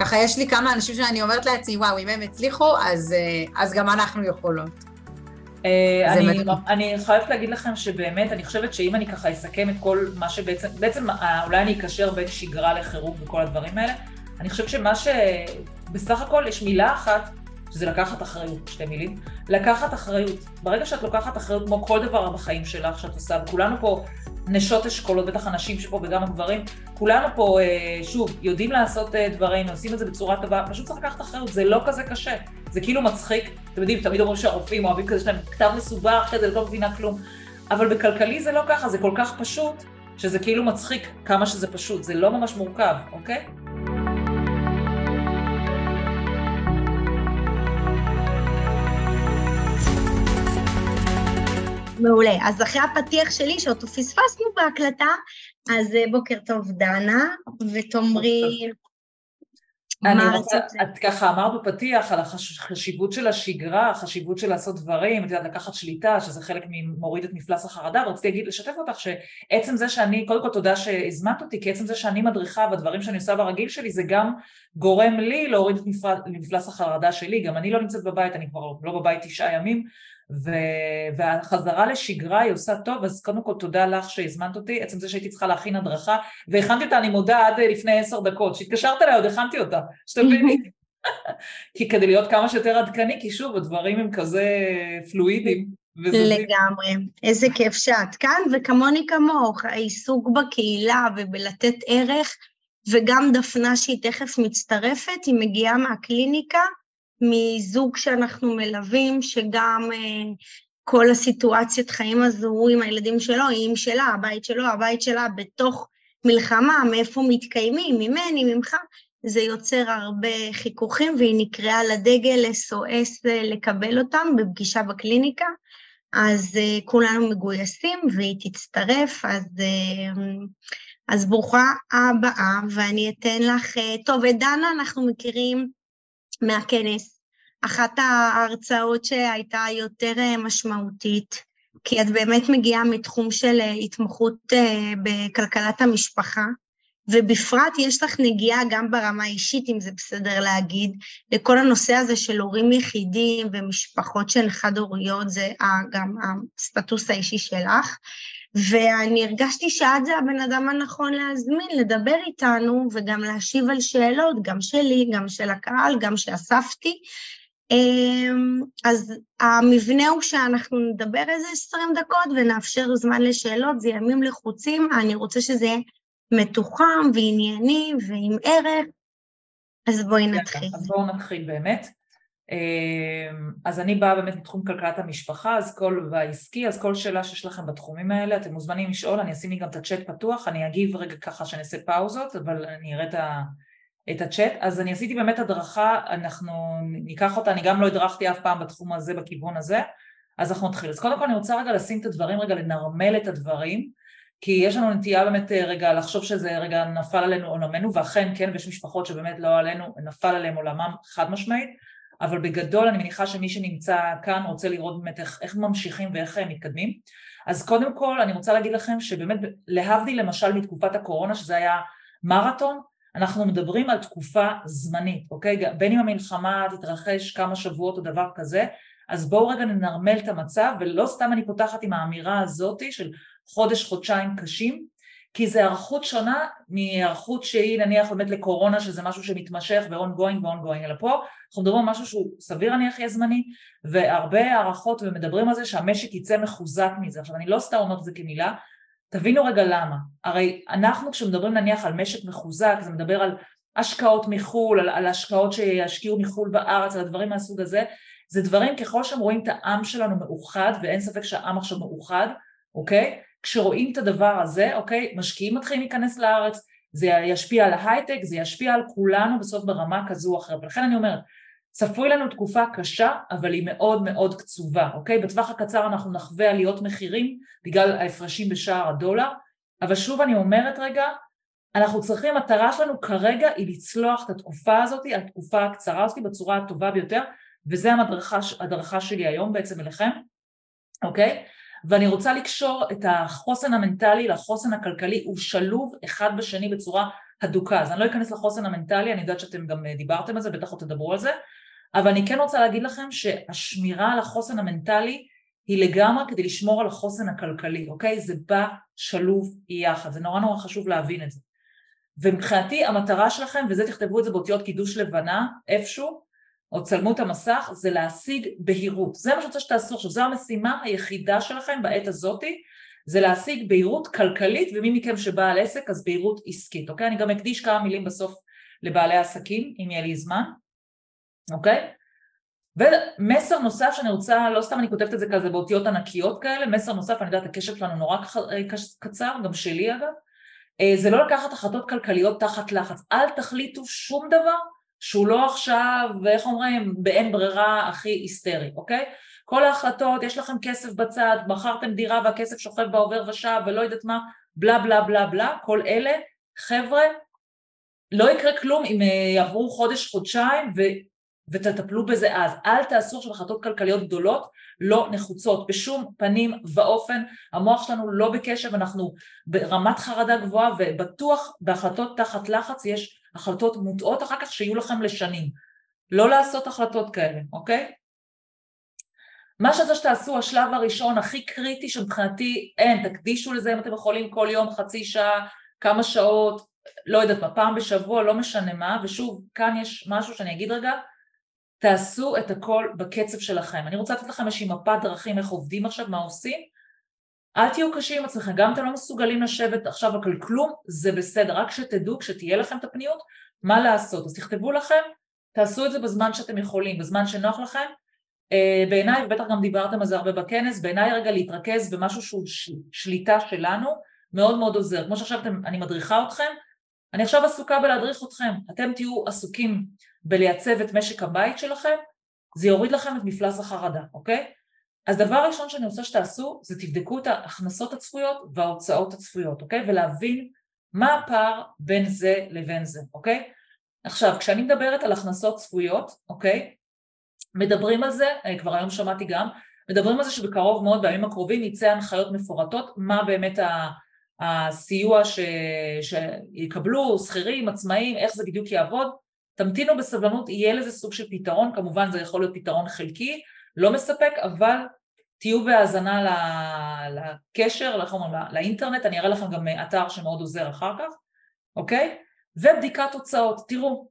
ככה יש לי כמה אנשים שאני אומרת לעצמי, וואו, אם הם הצליחו, אז, אה, אז גם אנחנו יכולות. אה, אני, אני חייבת להגיד לכם שבאמת, אני חושבת שאם אני ככה אסכם את כל מה שבעצם, בעצם אה, אולי אני אקשר בין שגרה לחירום וכל הדברים האלה, אני חושבת שמה ש... בסך הכל יש מילה אחת, שזה לקחת אחריות, שתי מילים. לקחת אחריות. ברגע שאת לוקחת אחריות, כמו כל דבר בחיים שלך שאת עושה, וכולנו פה נשות אשכולות, בטח הנשים שפה וגם הגברים, כולנו פה, אה, שוב, יודעים לעשות אה, דברים, עושים את זה בצורה טובה, פשוט צריך לקחת אחריות, זה לא כזה קשה. זה כאילו מצחיק, אתם יודעים, תמיד אומרים שהרופאים אוהבים כזה, יש להם כתב מסובך כזה, לא מבינה כלום. אבל בכלכלי זה לא ככה, זה כל כך פשוט, שזה כאילו מצחיק כמה שזה פשוט, זה לא ממש מורכב, אוקיי? מעולה. אז אחרי הפתיח שלי, שאותו פספסנו בהקלטה, אז אה, בוקר טוב דנה, ותאמרי... אני רוצה, את ככה אמרת בפתיח על החשיבות של השגרה, החשיבות של לעשות דברים, את יודעת, לקחת שליטה, שזה חלק ממוריד את מפלס החרדה, ורציתי להגיד, לשתף אותך שעצם זה שאני, קודם כל תודה שהזמנת אותי, כי עצם זה שאני מדריכה והדברים שאני עושה ברגיל שלי, זה גם גורם לי להוריד את מפלס החרדה שלי, גם אני לא נמצאת בבית, אני כבר לא בבית תשעה ימים, ו... והחזרה לשגרה היא עושה טוב, אז קודם כל תודה לך שהזמנת אותי, עצם זה שהייתי צריכה להכין הדרכה, והכנתי אותה, אני מודה, עד לפני עשר דקות, שהתקשרת אליה עוד הכנתי אותה, שתביני. כי כדי להיות כמה שיותר עדכני, כי שוב, הדברים הם כזה פלואידיים. לגמרי, איזה כיף שאת כאן, וכמוני כמוך, העיסוק בקהילה ובלתת ערך, וגם דפנה שהיא תכף מצטרפת, היא מגיעה מהקליניקה, מזוג שאנחנו מלווים, שגם אה, כל הסיטואציית חיים הזו עם הילדים שלו, היא עם שלה, הבית שלו, הבית שלה בתוך מלחמה, מאיפה מתקיימים, ממני, ממך, זה יוצר הרבה חיכוכים, והיא נקראה לדגל SOS אה, לקבל אותם בפגישה בקליניקה. אז uh, כולנו מגויסים והיא תצטרף, אז, uh, אז ברוכה הבאה, ואני אתן לך, uh, טוב, את דנה אנחנו מכירים מהכנס. אחת ההרצאות שהייתה יותר אה, משמעותית, כי את באמת מגיעה מתחום של אה, התמחות אה, בכלכלת המשפחה, ובפרט יש לך נגיעה גם ברמה האישית, אם זה בסדר להגיד, לכל הנושא הזה של הורים יחידים ומשפחות שהן חד-הוריות, זה גם הסטטוס האישי שלך. ואני הרגשתי שאת זה הבן אדם הנכון להזמין, לדבר איתנו וגם להשיב על שאלות, גם שלי, גם של הקהל, גם שאספתי. אמ, אז המבנה הוא שאנחנו נדבר איזה 20 דקות ונאפשר זמן לשאלות, זה ימים לחוצים, אני רוצה שזה יהיה מתוחם וענייני ועם ערך, אז בואי נתחיל. אז בואו נתחיל באמת. אמ, אז אני באה באמת מתחום כלכלת המשפחה, אז כל, והעסקי, אז כל שאלה שיש לכם בתחומים האלה, אתם מוזמנים לשאול, אני אשים לי גם את הצ'אט פתוח, אני אגיב רגע ככה שאני אעשה פאוזות, אבל אני אראה את, ה, את הצ'אט. אז אני עשיתי באמת הדרכה, אנחנו ניקח אותה, אני גם לא הדרכתי אף פעם בתחום הזה, בכיוון הזה, אז אנחנו נתחיל. אז קודם כל אני רוצה רגע לשים את הדברים, רגע לנרמל את הדברים, כי יש לנו נטייה באמת אה, רגע לחשוב שזה רגע נפל עלינו עולמנו, ואכן כן, ויש משפחות שבאמת לא עלינו, נפל עליהם עולמם חד משמעית, אבל בגדול אני מניחה שמי שנמצא כאן רוצה לראות באמת איך, איך ממשיכים ואיך הם מתקדמים. אז קודם כל אני רוצה להגיד לכם שבאמת להבדיל למשל מתקופת הקורונה שזה היה מרתון, אנחנו מדברים על תקופה זמנית, אוקיי? בין אם המלחמה תתרחש כמה שבועות או דבר כזה, אז בואו רגע ננרמל את המצב, ולא סתם אני פותחת עם האמירה הזאתי של חודש, חודשיים קשים, כי זה הערכות שונה מהיערכות שהיא נניח באמת לקורונה שזה משהו שמתמשך ו-ongoing ו-ongoing אלא פה אנחנו מדברים על משהו שהוא סביר נניח יהיה זמני והרבה הערכות ומדברים על זה שהמשק יצא מחוזק מזה עכשיו אני לא סתם אומרת את זה כמילה תבינו רגע למה הרי אנחנו כשמדברים נניח על משק מחוזק זה מדבר על השקעות מחו"ל על, על השקעות שישקיעו מחו"ל בארץ על הדברים מהסוג הזה זה דברים ככל שהם רואים את העם שלנו מאוחד ואין ספק שהעם עכשיו מאוחד אוקיי כשרואים את הדבר הזה, אוקיי, משקיעים מתחילים להיכנס לארץ, זה ישפיע על ההייטק, זה ישפיע על כולנו בסוף ברמה כזו או אחרת. ולכן אני אומרת, צפוי לנו תקופה קשה, אבל היא מאוד מאוד קצובה, אוקיי? בטווח הקצר אנחנו נחווה עליות מחירים בגלל ההפרשים בשער הדולר, אבל שוב אני אומרת רגע, אנחנו צריכים, המטרה שלנו כרגע היא לצלוח את התקופה הזאת, התקופה הקצרה הזאת בצורה הטובה ביותר, וזה המדרכה שלי היום בעצם אליכם, אוקיי? ואני רוצה לקשור את החוסן המנטלי לחוסן הכלכלי, הוא שלוב אחד בשני בצורה הדוקה, אז אני לא אכנס לחוסן המנטלי, אני יודעת שאתם גם דיברתם על זה, בטח עוד תדברו על זה, אבל אני כן רוצה להגיד לכם שהשמירה על החוסן המנטלי היא לגמרי כדי לשמור על החוסן הכלכלי, אוקיי? זה בא שלוב יחד, זה נורא נורא חשוב להבין את זה. ומבחינתי המטרה שלכם, וזה תכתבו את זה באותיות קידוש לבנה, איפשהו, או צלמו את המסך, זה להשיג בהירות. זה מה שאני רוצה שתעשו עכשיו, זו המשימה היחידה שלכם בעת הזאתי, זה להשיג בהירות כלכלית, ומי מכם שבעל עסק אז בהירות עסקית, אוקיי? אני גם אקדיש כמה מילים בסוף לבעלי עסקים, אם יהיה לי זמן, אוקיי? ומסר נוסף שאני רוצה, לא סתם אני כותבת את זה כזה באותיות ענקיות כאלה, מסר נוסף, אני יודעת, הקשב שלנו נורא קצר, גם שלי אגב, אה, זה לא לקחת החלטות כלכליות תחת לחץ. אל תחליטו שום דבר שהוא לא עכשיו, ואיך אומרים, באין ברירה הכי היסטרי, אוקיי? כל ההחלטות, יש לכם כסף בצד, מכרתם דירה והכסף שוכב בעובר ושב ולא יודעת מה, בלה בלה בלה בלה, כל אלה, חבר'ה, לא יקרה כלום אם אה, יעברו חודש, חודשיים ו... ותטפלו בזה אז. אל תעשו עכשיו החלטות כלכליות גדולות, לא נחוצות, בשום פנים ואופן. המוח שלנו לא בקשב, אנחנו ברמת חרדה גבוהה, ובטוח בהחלטות תחת לחץ יש החלטות מוטעות אחר כך שיהיו לכם לשנים. לא לעשות החלטות כאלה, אוקיי? מה שזה שתעשו, השלב הראשון הכי קריטי שמבחינתי אין, תקדישו לזה אם אתם יכולים כל יום חצי שעה, כמה שעות, לא יודעת מה, פעם בשבוע, לא משנה מה, ושוב, כאן יש משהו שאני אגיד רגע, תעשו את הכל בקצב שלכם. אני רוצה לתת לכם איזושהי מפת דרכים איך עובדים עכשיו, מה עושים. אל תהיו קשים עם עצמכם, גם אם אתם לא מסוגלים לשבת עכשיו על כלום, זה בסדר, רק שתדעו, כשתהיה לכם את הפניות, מה לעשות. אז תכתבו לכם, תעשו את זה בזמן שאתם יכולים, בזמן שנוח לכם. Uh, בעיניי, ובטח גם דיברתם על זה הרבה בכנס, בעיניי רגע להתרכז במשהו שהוא. שליטה שלנו, מאוד מאוד עוזר. כמו שעכשיו אתם, אני מדריכה אתכם, אני עכשיו עסוקה בלהדריך אתכם, אתם תהיו עסוקים בלייצב את משק הבית שלכם, זה יוריד לכם את מפלס החרדה, אוקיי? אז דבר ראשון שאני רוצה שתעשו זה תבדקו את ההכנסות הצפויות וההוצאות הצפויות, אוקיי? ולהבין מה הפער בין זה לבין זה, אוקיי? עכשיו, כשאני מדברת על הכנסות צפויות, אוקיי? מדברים על זה, אה, כבר היום שמעתי גם, מדברים על זה שבקרוב מאוד, בימים הקרובים, יצא הנחיות מפורטות, מה באמת הסיוע ש... שיקבלו, שכירים, עצמאים, איך זה בדיוק יעבוד, תמתינו בסבלנות, יהיה לזה סוג של פתרון, כמובן זה יכול להיות פתרון חלקי, לא מספק, אבל תהיו בהאזנה לקשר, איך אומרים, לאינטרנט, אני אראה לכם גם אתר שמאוד עוזר אחר כך, אוקיי? ובדיקת תוצאות, תראו,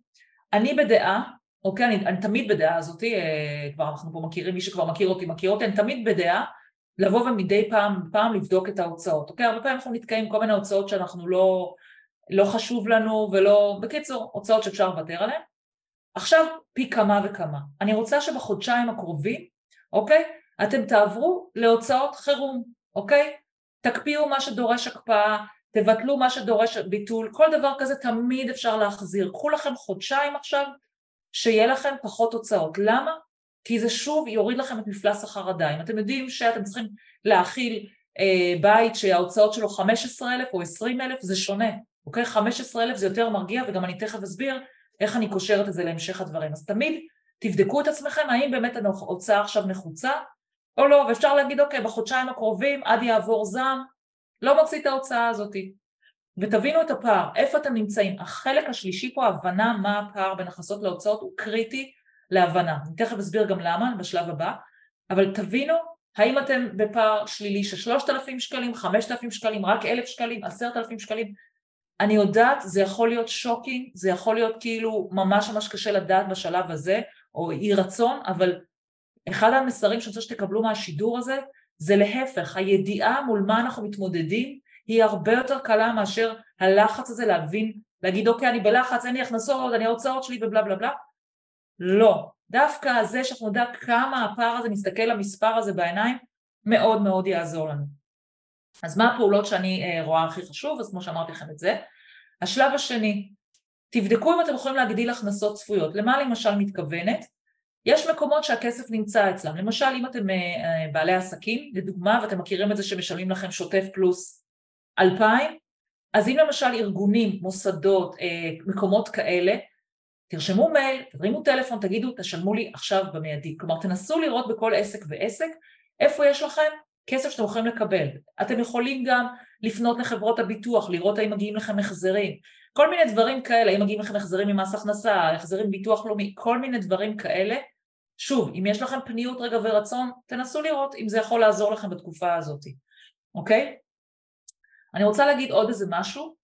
אני בדעה, אוקיי, אני, אני תמיד בדעה הזאתי, אה, כבר אנחנו פה מכירים, מי שכבר מכיר אותי מכיר אותי, אני תמיד בדעה לבוא ומדי פעם, פעם לבדוק את ההוצאות, אוקיי? הרבה פעמים אנחנו נתקעים כל מיני הוצאות שאנחנו לא, לא חשוב לנו ולא, בקיצור, הוצאות שאפשר לוותר עליהן. עכשיו פי כמה וכמה. אני רוצה שבחודשיים הקרובים, אוקיי, אתם תעברו להוצאות חירום, אוקיי? תקפיאו מה שדורש הקפאה, תבטלו מה שדורש ביטול, כל דבר כזה תמיד אפשר להחזיר. קחו לכם חודשיים עכשיו, שיהיה לכם פחות הוצאות. למה? כי זה שוב יוריד לכם את מפלס החרדה. אם אתם יודעים שאתם צריכים להאכיל אה, בית שההוצאות שלו 15,000 או 20,000, זה שונה. אוקיי? 15,000 זה יותר מרגיע וגם אני תכף אסביר איך אני קושרת את זה להמשך הדברים. אז תמיד תבדקו את עצמכם האם באמת ההוצאה עכשיו נחוצה או לא, ואפשר להגיד אוקיי בחודשיים הקרובים עד יעבור זעם לא מוציא את ההוצאה הזאת. ותבינו את הפער, איפה אתם נמצאים. החלק השלישי פה, ההבנה מה הפער בין הכנסות להוצאות הוא קריטי להבנה. אני תכף אסביר גם למה בשלב הבא, אבל תבינו האם אתם בפער שלילי של 3,000 שקלים, 5,000 שקלים, רק 1,000 שקלים, 10,000 שקלים, אני יודעת, זה יכול להיות שוקינג, זה יכול להיות כאילו ממש ממש קשה לדעת בשלב הזה, או אי רצון, אבל אחד המסרים שאני רוצה שתקבלו מהשידור הזה, זה להפך, הידיעה מול מה אנחנו מתמודדים היא הרבה יותר קלה מאשר הלחץ הזה להבין, להגיד אוקיי אני בלחץ, אין לי הכנסות, אני ההוצאות שלי ובלה בלה בלה. לא, דווקא זה שאנחנו נדע כמה הפער הזה מסתכל למספר הזה בעיניים, מאוד מאוד יעזור לנו. אז מה הפעולות שאני אה, רואה הכי חשוב? אז כמו שאמרתי לכם את זה. השלב השני, תבדקו אם אתם יכולים להגדיל הכנסות צפויות. למה למשל מתכוונת? יש מקומות שהכסף נמצא אצלם. למשל, אם אתם אה, אה, בעלי עסקים, לדוגמה, ואתם מכירים את זה שמשלמים לכם שוטף פלוס 2,000, אז אם למשל ארגונים, מוסדות, מקומות כאלה, תרשמו מייל, תרימו טלפון, תגידו, תשלמו לי עכשיו במיידי. כלומר, תנסו לראות בכל עסק ועסק איפה יש לכם כסף שאתם יכולים לקבל. אתם יכולים גם לפנות לחברות הביטוח, לראות האם מגיעים לכם החזרים. כל מיני דברים כאלה, אם מגיעים לכם החזרים ממס הכנסה, החזרים ביטוח לאומי, כל מיני דברים כאלה. שוב, אם יש לכם פניות רגע ורצון, תנסו לראות אם זה יכול לעזור לכם בתקופה הזאת, אוקיי? אני רוצה להגיד עוד איזה משהו.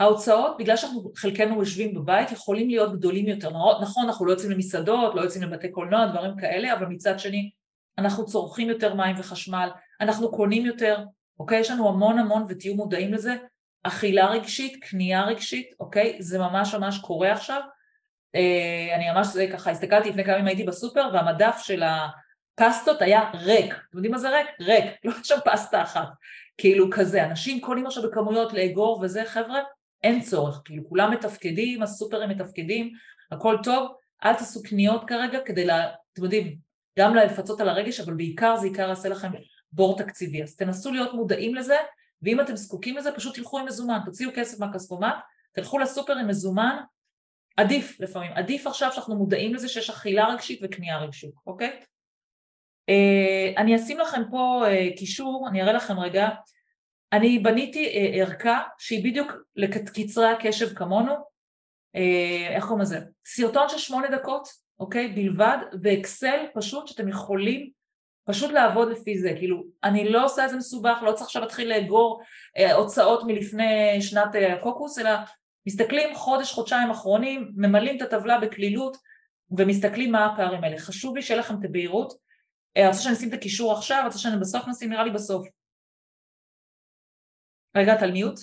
ההוצאות, בגלל שאנחנו חלקנו יושבים בבית, יכולים להיות גדולים יותר. נכון, אנחנו לא יוצאים למסעדות, לא יוצאים לבתי קולנוע, דברים כאלה, אבל מצד שני, אנחנו צורכים יותר מים וחשמל, אנחנו קונים יותר, אוקיי? יש לנו המון המון, ותהיו מודעים לזה, אכילה רגשית, קנייה רגשית, אוקיי? זה ממש ממש קורה עכשיו. אה, אני ממש ככה הסתכלתי לפני כמה ימים הייתי בסופר והמדף של הפסטות היה ריק. אתם יודעים מה זה ריק? ריק, לא שם פסטה אחת. כאילו כזה, אנשים קונים עכשיו בכמויות לאגור וזה, חבר'ה, אין צורך, כאילו כולם מתפקדים, הסופרים מתפקדים, הכל טוב, אל תעשו קניות כרגע כדי, לה, אתם יודעים, גם לפצות על הרגש, אבל בעיקר זה עיקר יעשה לכם בור תקציבי. אז תנסו להיות מודעים לזה, ואם אתם זקוקים לזה, פשוט תלכו עם מזומן, תוציאו כסף מהכספומט, תלכו לסופר עם מזומן, עדיף לפעמים, עדיף עכשיו שאנחנו מודעים לזה שיש אכילה רגשית וקנייה רגשית, אוקיי? Uh, אני אשים לכם פה uh, קישור, אני אראה לכם רגע, אני בניתי uh, ערכה שהיא בדיוק לקצרי הקשב כמונו, uh, איך קוראים לזה? סרטון של שמונה דקות, אוקיי? בלבד, ואקסל פשוט שאתם יכולים פשוט לעבוד לפי זה, כאילו, אני לא עושה את זה מסובך, לא צריך עכשיו להתחיל לאגור uh, הוצאות מלפני שנת הקוקוס, אלא מסתכלים חודש, חודשיים אחרונים, ממלאים את הטבלה בקלילות ומסתכלים מה הפערים האלה. חשוב לי שיהיה לכם את הבהירות. אני רוצה שאני אשים את הקישור עכשיו, רוצה שאני בסוף נשים, נראה לי בסוף. רגע, את על מיוט?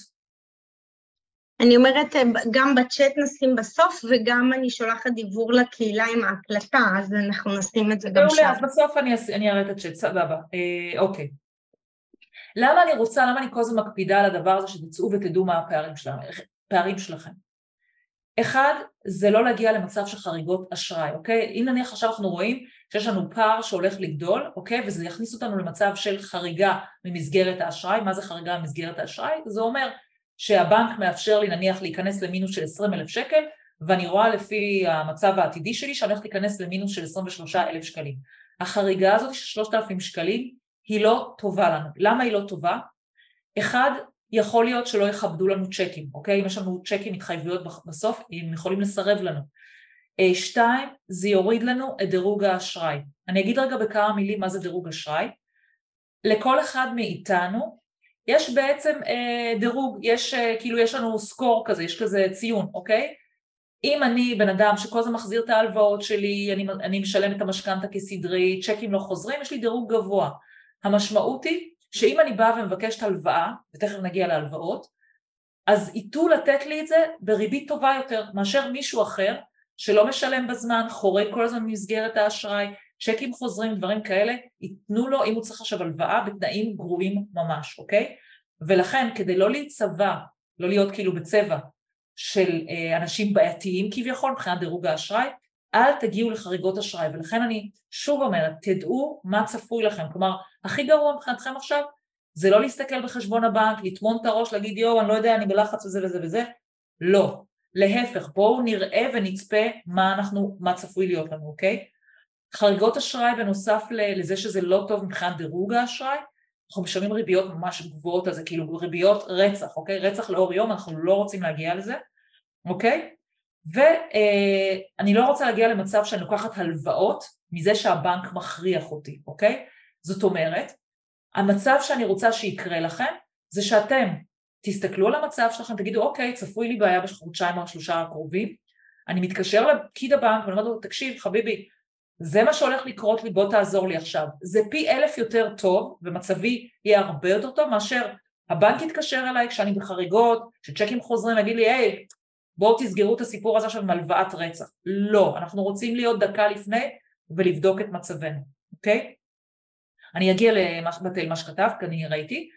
אני אומרת, גם בצ'אט נשים בסוף, וגם אני שולחת דיבור לקהילה עם ההקלטה, אז אנחנו נשים את זה גם שם. אז בסוף אני, אני אראה את הצ'אט, סבבה. אה, אוקיי. למה אני רוצה, למה אני כל הזמן מקפידה על הדבר הזה שתצאו ותדעו מה הפערים? הפערים שלכם. אחד, זה לא להגיע למצב של חריגות אשראי, אוקיי? אם נניח עכשיו אנחנו רואים שיש לנו פער שהולך לגדול, אוקיי? וזה יכניס אותנו למצב של חריגה ממסגרת האשראי, מה זה חריגה ממסגרת האשראי? זה אומר שהבנק מאפשר לי נניח להיכנס למינוס של 20 אלף שקל, ואני רואה לפי המצב העתידי שלי שאני הולכת להיכנס למינוס של 23 אלף שקלים. החריגה הזאת של 3,000 שקלים היא לא טובה לנו. למה היא לא טובה? אחד, יכול להיות שלא יכבדו לנו צ'קים, אוקיי? אם יש לנו צ'קים התחייבויות בסוף, הם יכולים לסרב לנו. שתיים, זה יוריד לנו את דירוג האשראי. אני אגיד רגע בכמה מילים מה זה דירוג אשראי. לכל אחד מאיתנו יש בעצם אה, דירוג, יש אה, כאילו יש לנו סקור כזה, יש כזה ציון, אוקיי? אם אני בן אדם שכל הזמן מחזיר את ההלוואות שלי, אני, אני משלם את המשכנתה כסדרי, צ'קים לא חוזרים, יש לי דירוג גבוה. המשמעות היא שאם אני באה ומבקשת הלוואה, ותכף נגיע להלוואות, אז ייתו לתת לי את זה בריבית טובה יותר מאשר מישהו אחר שלא משלם בזמן, חורג כל הזמן במסגרת האשראי, צ'קים חוזרים, דברים כאלה, ייתנו לו, אם הוא צריך עכשיו הלוואה, בתנאים גרועים ממש, אוקיי? ולכן, כדי לא להיצבע, לא להיות כאילו בצבע של אה, אנשים בעייתיים כביכול מבחינת דירוג האשראי, אל תגיעו לחריגות אשראי, ולכן אני שוב אומרת, תדעו מה צפוי לכם, כלומר, הכי גרוע מבחינתכם עכשיו זה לא להסתכל בחשבון הבנק, לטמון את הראש, להגיד יואו, אני לא יודע, אני בלחץ וזה וזה וזה, לא. להפך, בואו נראה ונצפה מה אנחנו, מה צפוי להיות לנו, אוקיי? חריגות אשראי בנוסף לזה שזה לא טוב מבחינת דירוג האשראי, אנחנו משלמים ריביות ממש גבוהות על זה, כאילו ריביות רצח, אוקיי? רצח לאור יום, אנחנו לא רוצים להגיע לזה, אוקיי? ואני לא רוצה להגיע למצב שאני לוקחת הלוואות מזה שהבנק מכריח אותי, אוקיי? זאת אומרת, המצב שאני רוצה שיקרה לכם זה שאתם תסתכלו על המצב שלכם, תגידו אוקיי, צפוי לי בעיה בחודשיים או שלושה הקרובים, אני מתקשר לפקיד הבנק ואני אומרת לו, תקשיב חביבי, זה מה שהולך לקרות לי, בוא תעזור לי עכשיו. זה פי אלף יותר טוב, ומצבי יהיה הרבה יותר טוב, מאשר הבנק יתקשר אליי כשאני בחריגות, שצ'קים חוזרים, יגיד לי, היי, בואו תסגרו את הסיפור הזה עכשיו עם הלוואת רצח. לא, אנחנו רוצים להיות דקה לפני ולבדוק את מצבנו, אוקיי? אני אגיע לבטל מה שכתבת, כי אני ראיתי.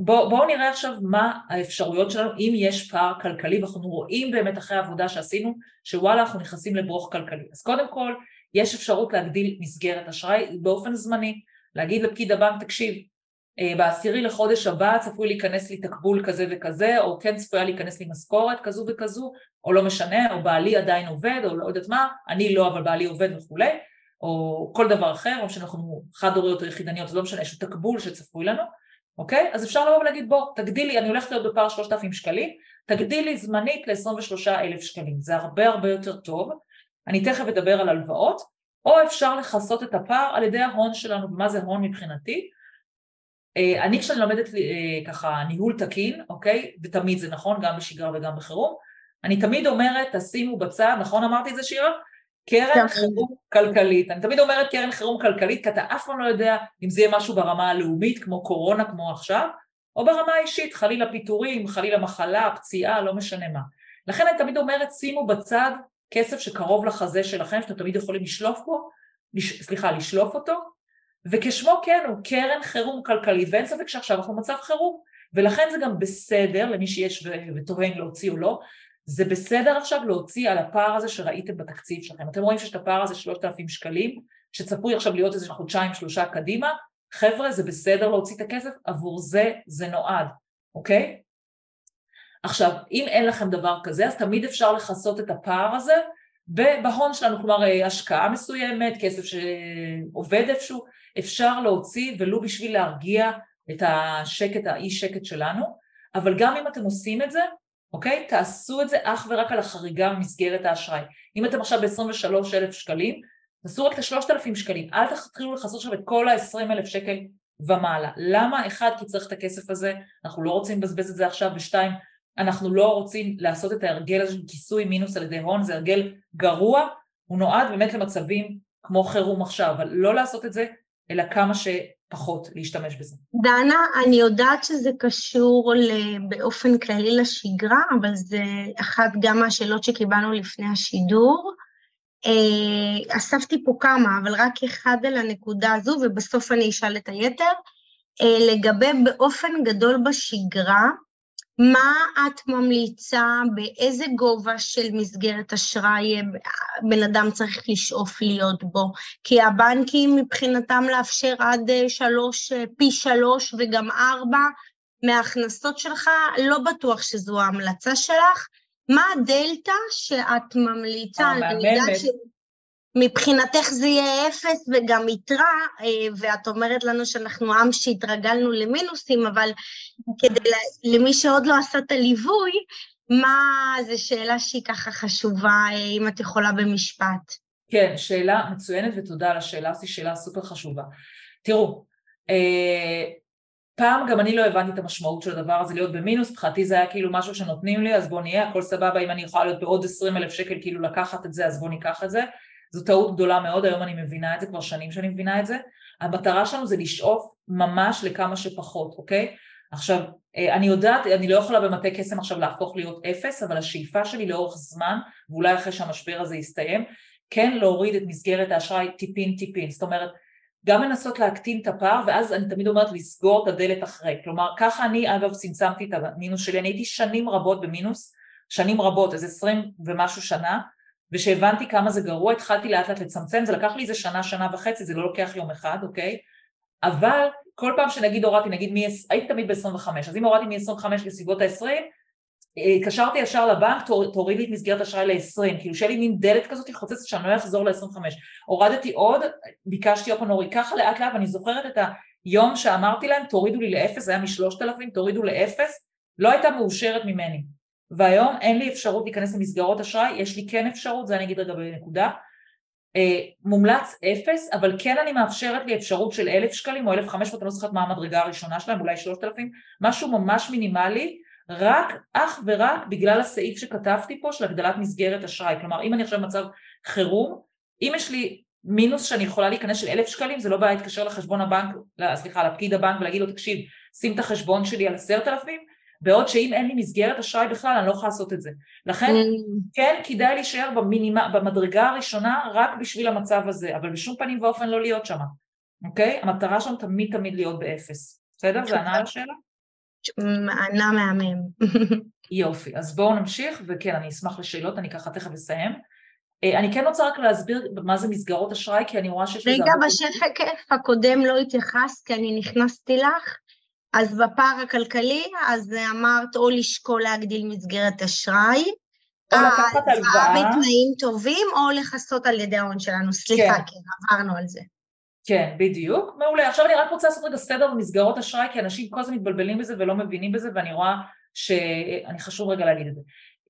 אה, בואו בוא נראה עכשיו מה האפשרויות שלנו, אם יש פער כלכלי, ואנחנו רואים באמת אחרי העבודה שעשינו, שוואלה אנחנו נכנסים לברוך כלכלי. אז קודם כל, יש אפשרות להגדיל מסגרת אשראי באופן זמני, להגיד לפקיד הבנק, תקשיב, אה, בעשירי לחודש הבא צפוי להיכנס לי תקבול כזה וכזה, או כן צפויה להיכנס לי משכורת כזו וכזו, או לא משנה, או בעלי עדיין עובד, או לא יודעת מה, אני לא, אבל בעלי עובד וכולי, או כל דבר אחר, או שאנחנו חד הוריות או יחידניות, זה לא משנה, יש תקבול שצפוי לנו, אוקיי? אז אפשר לבוא ולהגיד בוא, תגדילי, אני הולכת להיות בפער 3,000 שקלים, תגדילי זמנית ל-23,000 שקלים, זה הרבה הרבה יותר טוב, אני תכף אדבר על הלוואות, או אפשר לכסות את הפער על ידי ההון שלנו, ומה זה הון מבחינתי? אה, אני כשאני לומדת אה, ככה ניהול תקין, אוקיי? ותמיד זה נכון, גם בשגרה וגם בחירום, אני תמיד אומרת, תשימו בצד, נכון אמרתי את זה שירה? קרן חירום כלכלית. אני תמיד אומרת קרן חירום כלכלית, כי אתה אף פעם לא יודע אם זה יהיה משהו ברמה הלאומית, כמו קורונה, כמו עכשיו, או ברמה האישית, חלילה פיטורים, חלילה מחלה, פציעה, לא משנה מה. לכן אני תמיד אומרת, שימו בצד כסף שקרוב לחזה שלכם, שאתם תמיד יכולים לשלוף בו, לש, סליחה, לשלוף אותו, וכשמו כן הוא קרן חירום כלכלית, ואין ספק שעכשיו אנחנו במצב חירום, ולכן זה גם בסדר למי שיש אם להוציא או לא, זה בסדר עכשיו להוציא על הפער הזה שראיתם בתקציב שלכם. אתם רואים שיש את הפער הזה 3,000 שקלים, שצפוי עכשיו להיות איזה חודשיים שלושה קדימה, חבר'ה זה בסדר להוציא את הכסף, עבור זה זה נועד, אוקיי? עכשיו, אם אין לכם דבר כזה, אז תמיד אפשר לכסות את הפער הזה בהון שלנו, כלומר אה, השקעה מסוימת, כסף שעובד איפשהו, אפשר להוציא ולו בשביל להרגיע את השקט, האי שקט שלנו, אבל גם אם אתם עושים את זה, אוקיי? תעשו את זה אך ורק על החריגה ממסגרת האשראי. אם אתם עכשיו ב-23,000 שקלים, תעשו רק את ה-3,000 שקלים, אל תתחילו לכסות עכשיו את כל ה-20,000 שקל ומעלה. למה? אחד, כי צריך את הכסף הזה, אנחנו לא רוצים לבזבז את זה עכשיו, ושתיים, אנחנו לא רוצים לעשות את ההרגל הזה של כיסוי מינוס על ידי הון, זה הרגל גרוע, הוא נועד באמת למצבים כמו חירום עכשיו, אבל לא לעשות את זה, אלא כמה שפחות להשתמש בזה. דנה, אני יודעת שזה קשור באופן כללי לשגרה, אבל זה אחת גם מהשאלות שקיבלנו לפני השידור. אה, אספתי פה כמה, אבל רק אחד על הנקודה הזו, ובסוף אני אשאל את היתר. אה, לגבי באופן גדול בשגרה, מה את ממליצה, באיזה גובה של מסגרת אשראי בן אדם צריך לשאוף להיות בו? כי הבנקים מבחינתם לאפשר עד שלוש, פי שלוש וגם ארבע מההכנסות שלך, לא בטוח שזו ההמלצה שלך. מה הדלתא שאת ממליצה? אני יודעת מבחינתך זה יהיה אפס וגם יתרה, אה, ואת אומרת לנו שאנחנו עם שהתרגלנו למינוסים, אבל כדי למי שעוד לא עשה את הליווי, מה, זו שאלה שהיא ככה חשובה, אה, אם את יכולה במשפט. כן, שאלה מצוינת ותודה על השאלה, זו שאלה סופר חשובה. תראו, אה, פעם גם אני לא הבנתי את המשמעות של הדבר הזה להיות במינוס, מבחינתי זה היה כאילו משהו שנותנים לי, אז בוא נהיה, הכל סבבה, אם אני יכולה להיות בעוד 20 אלף שקל כאילו לקחת את זה, אז בוא ניקח את זה. זו טעות גדולה מאוד, היום אני מבינה את זה, כבר שנים שאני מבינה את זה. המטרה שלנו זה לשאוף ממש לכמה שפחות, אוקיי? עכשיו, אה, אני יודעת, אני לא יכולה במטה קסם עכשיו להפוך להיות אפס, אבל השאיפה שלי לאורך זמן, ואולי אחרי שהמשבר הזה יסתיים, כן להוריד את מסגרת האשראי טיפין טיפין. זאת אומרת, גם לנסות להקטין את הפער, ואז אני תמיד אומרת לסגור את הדלת אחרי. כלומר, ככה אני אגב צמצמתי את המינוס שלי, אני הייתי שנים רבות במינוס, שנים רבות, איזה עשרים ומשהו שנה, ושהבנתי כמה זה גרוע, התחלתי לאט לאט לצמצם, זה לקח לי איזה שנה, שנה וחצי, זה לא לוקח יום אחד, אוקיי? אבל כל פעם שנגיד הורדתי, נגיד, מ... הייתי תמיד ב-25, אז אם הורדתי מ-25 לסביבות ה-20, התקשרתי ישר לבנק, תוריד לי את מסגרת אשראי ל-20, כאילו שיהיה לי מין דלת כזאת חוצצת שאני לא אחזור ל-25. הורדתי עוד, ביקשתי פעם להוריד, ככה לאט לאט, ואני זוכרת את היום שאמרתי להם, תורידו לי לאפס, זה היה מ-3,000, תורידו לאפס, לא הייתה מאושרת ממני. והיום אין לי אפשרות להיכנס למסגרות אשראי, יש לי כן אפשרות, זה אני אגיד רגע בנקודה, אה, מומלץ אפס, אבל כן אני מאפשרת לי אפשרות של אלף שקלים או אלף חמש מאות, אני לא זוכרת מה המדרגה הראשונה שלהם, אולי שלושת אלפים, משהו ממש מינימלי, רק אך ורק בגלל הסעיף שכתבתי פה של הגדלת מסגרת אשראי, כלומר אם אני עכשיו במצב חירום, אם יש לי מינוס שאני יכולה להיכנס של אלף שקלים, זה לא בעיה להתקשר לחשבון הבנק, סליחה, לפקיד הבנק ולהגיד לו תקשיב, שים את החשבון שלי על עשרת אלפים, בעוד שאם אין לי מסגרת אשראי בכלל, אני לא יכולה לעשות את זה. לכן, mm. כן כדאי להישאר במינימה, במדרגה הראשונה רק בשביל המצב הזה, אבל בשום פנים ואופן לא להיות שם, אוקיי? המטרה שלנו תמיד תמיד להיות באפס. בסדר? זה ענה על השאלה? ענה מהמם. יופי, אז בואו נמשיך, וכן, אני אשמח לשאלות, אני ככה תכף אסיים. אה, אני כן רוצה רק להסביר מה זה מסגרות אשראי, כי אני רואה שיש לזה... רגע, בשקף הקודם לא התייחסת, כי אני נכנסתי לך. אז בפער הכלכלי, אז אמרת או לשקול להגדיל מסגרת אשראי, או לקחת הלוואה. בתנאים טובים, או לכסות על ידי ההון שלנו. סליחה, כן, כן עברנו על זה. כן, בדיוק. מעולה. עכשיו אני רק רוצה לעשות רגע סדר במסגרות אשראי, כי אנשים כל הזמן מתבלבלים בזה ולא מבינים בזה, ואני רואה שאני חשוב רגע להגיד את זה.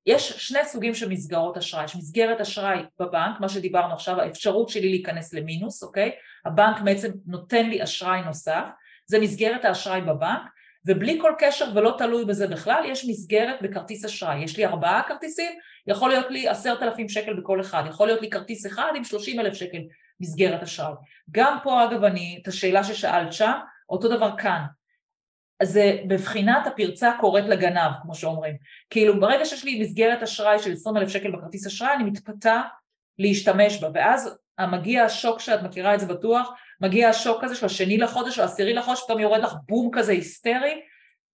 יש שני סוגים של מסגרות אשראי, יש מסגרת אשראי בבנק, מה שדיברנו עכשיו, האפשרות שלי להיכנס למינוס, אוקיי? הבנק בעצם נותן לי אשראי נוסף, זה מסגרת האשראי בבנק, ובלי כל קשר ולא תלוי בזה בכלל, יש מסגרת בכרטיס אשראי. יש לי ארבעה כרטיסים, יכול להיות לי עשרת אלפים שקל בכל אחד, יכול להיות לי כרטיס אחד עם שלושים אלף שקל מסגרת אשראי. גם פה אגב אני, את השאלה ששאלת שם, אותו דבר כאן. זה בבחינת הפרצה קוראת לגנב, כמו שאומרים. כאילו ברגע שיש לי מסגרת אשראי של 20 אלף שקל בכרטיס אשראי, אני מתפתה להשתמש בה, ואז מגיע השוק שאת מכירה את זה בטוח, מגיע השוק הזה של השני לחודש או העשירי לחודש, פתאום יורד לך בום כזה היסטרי,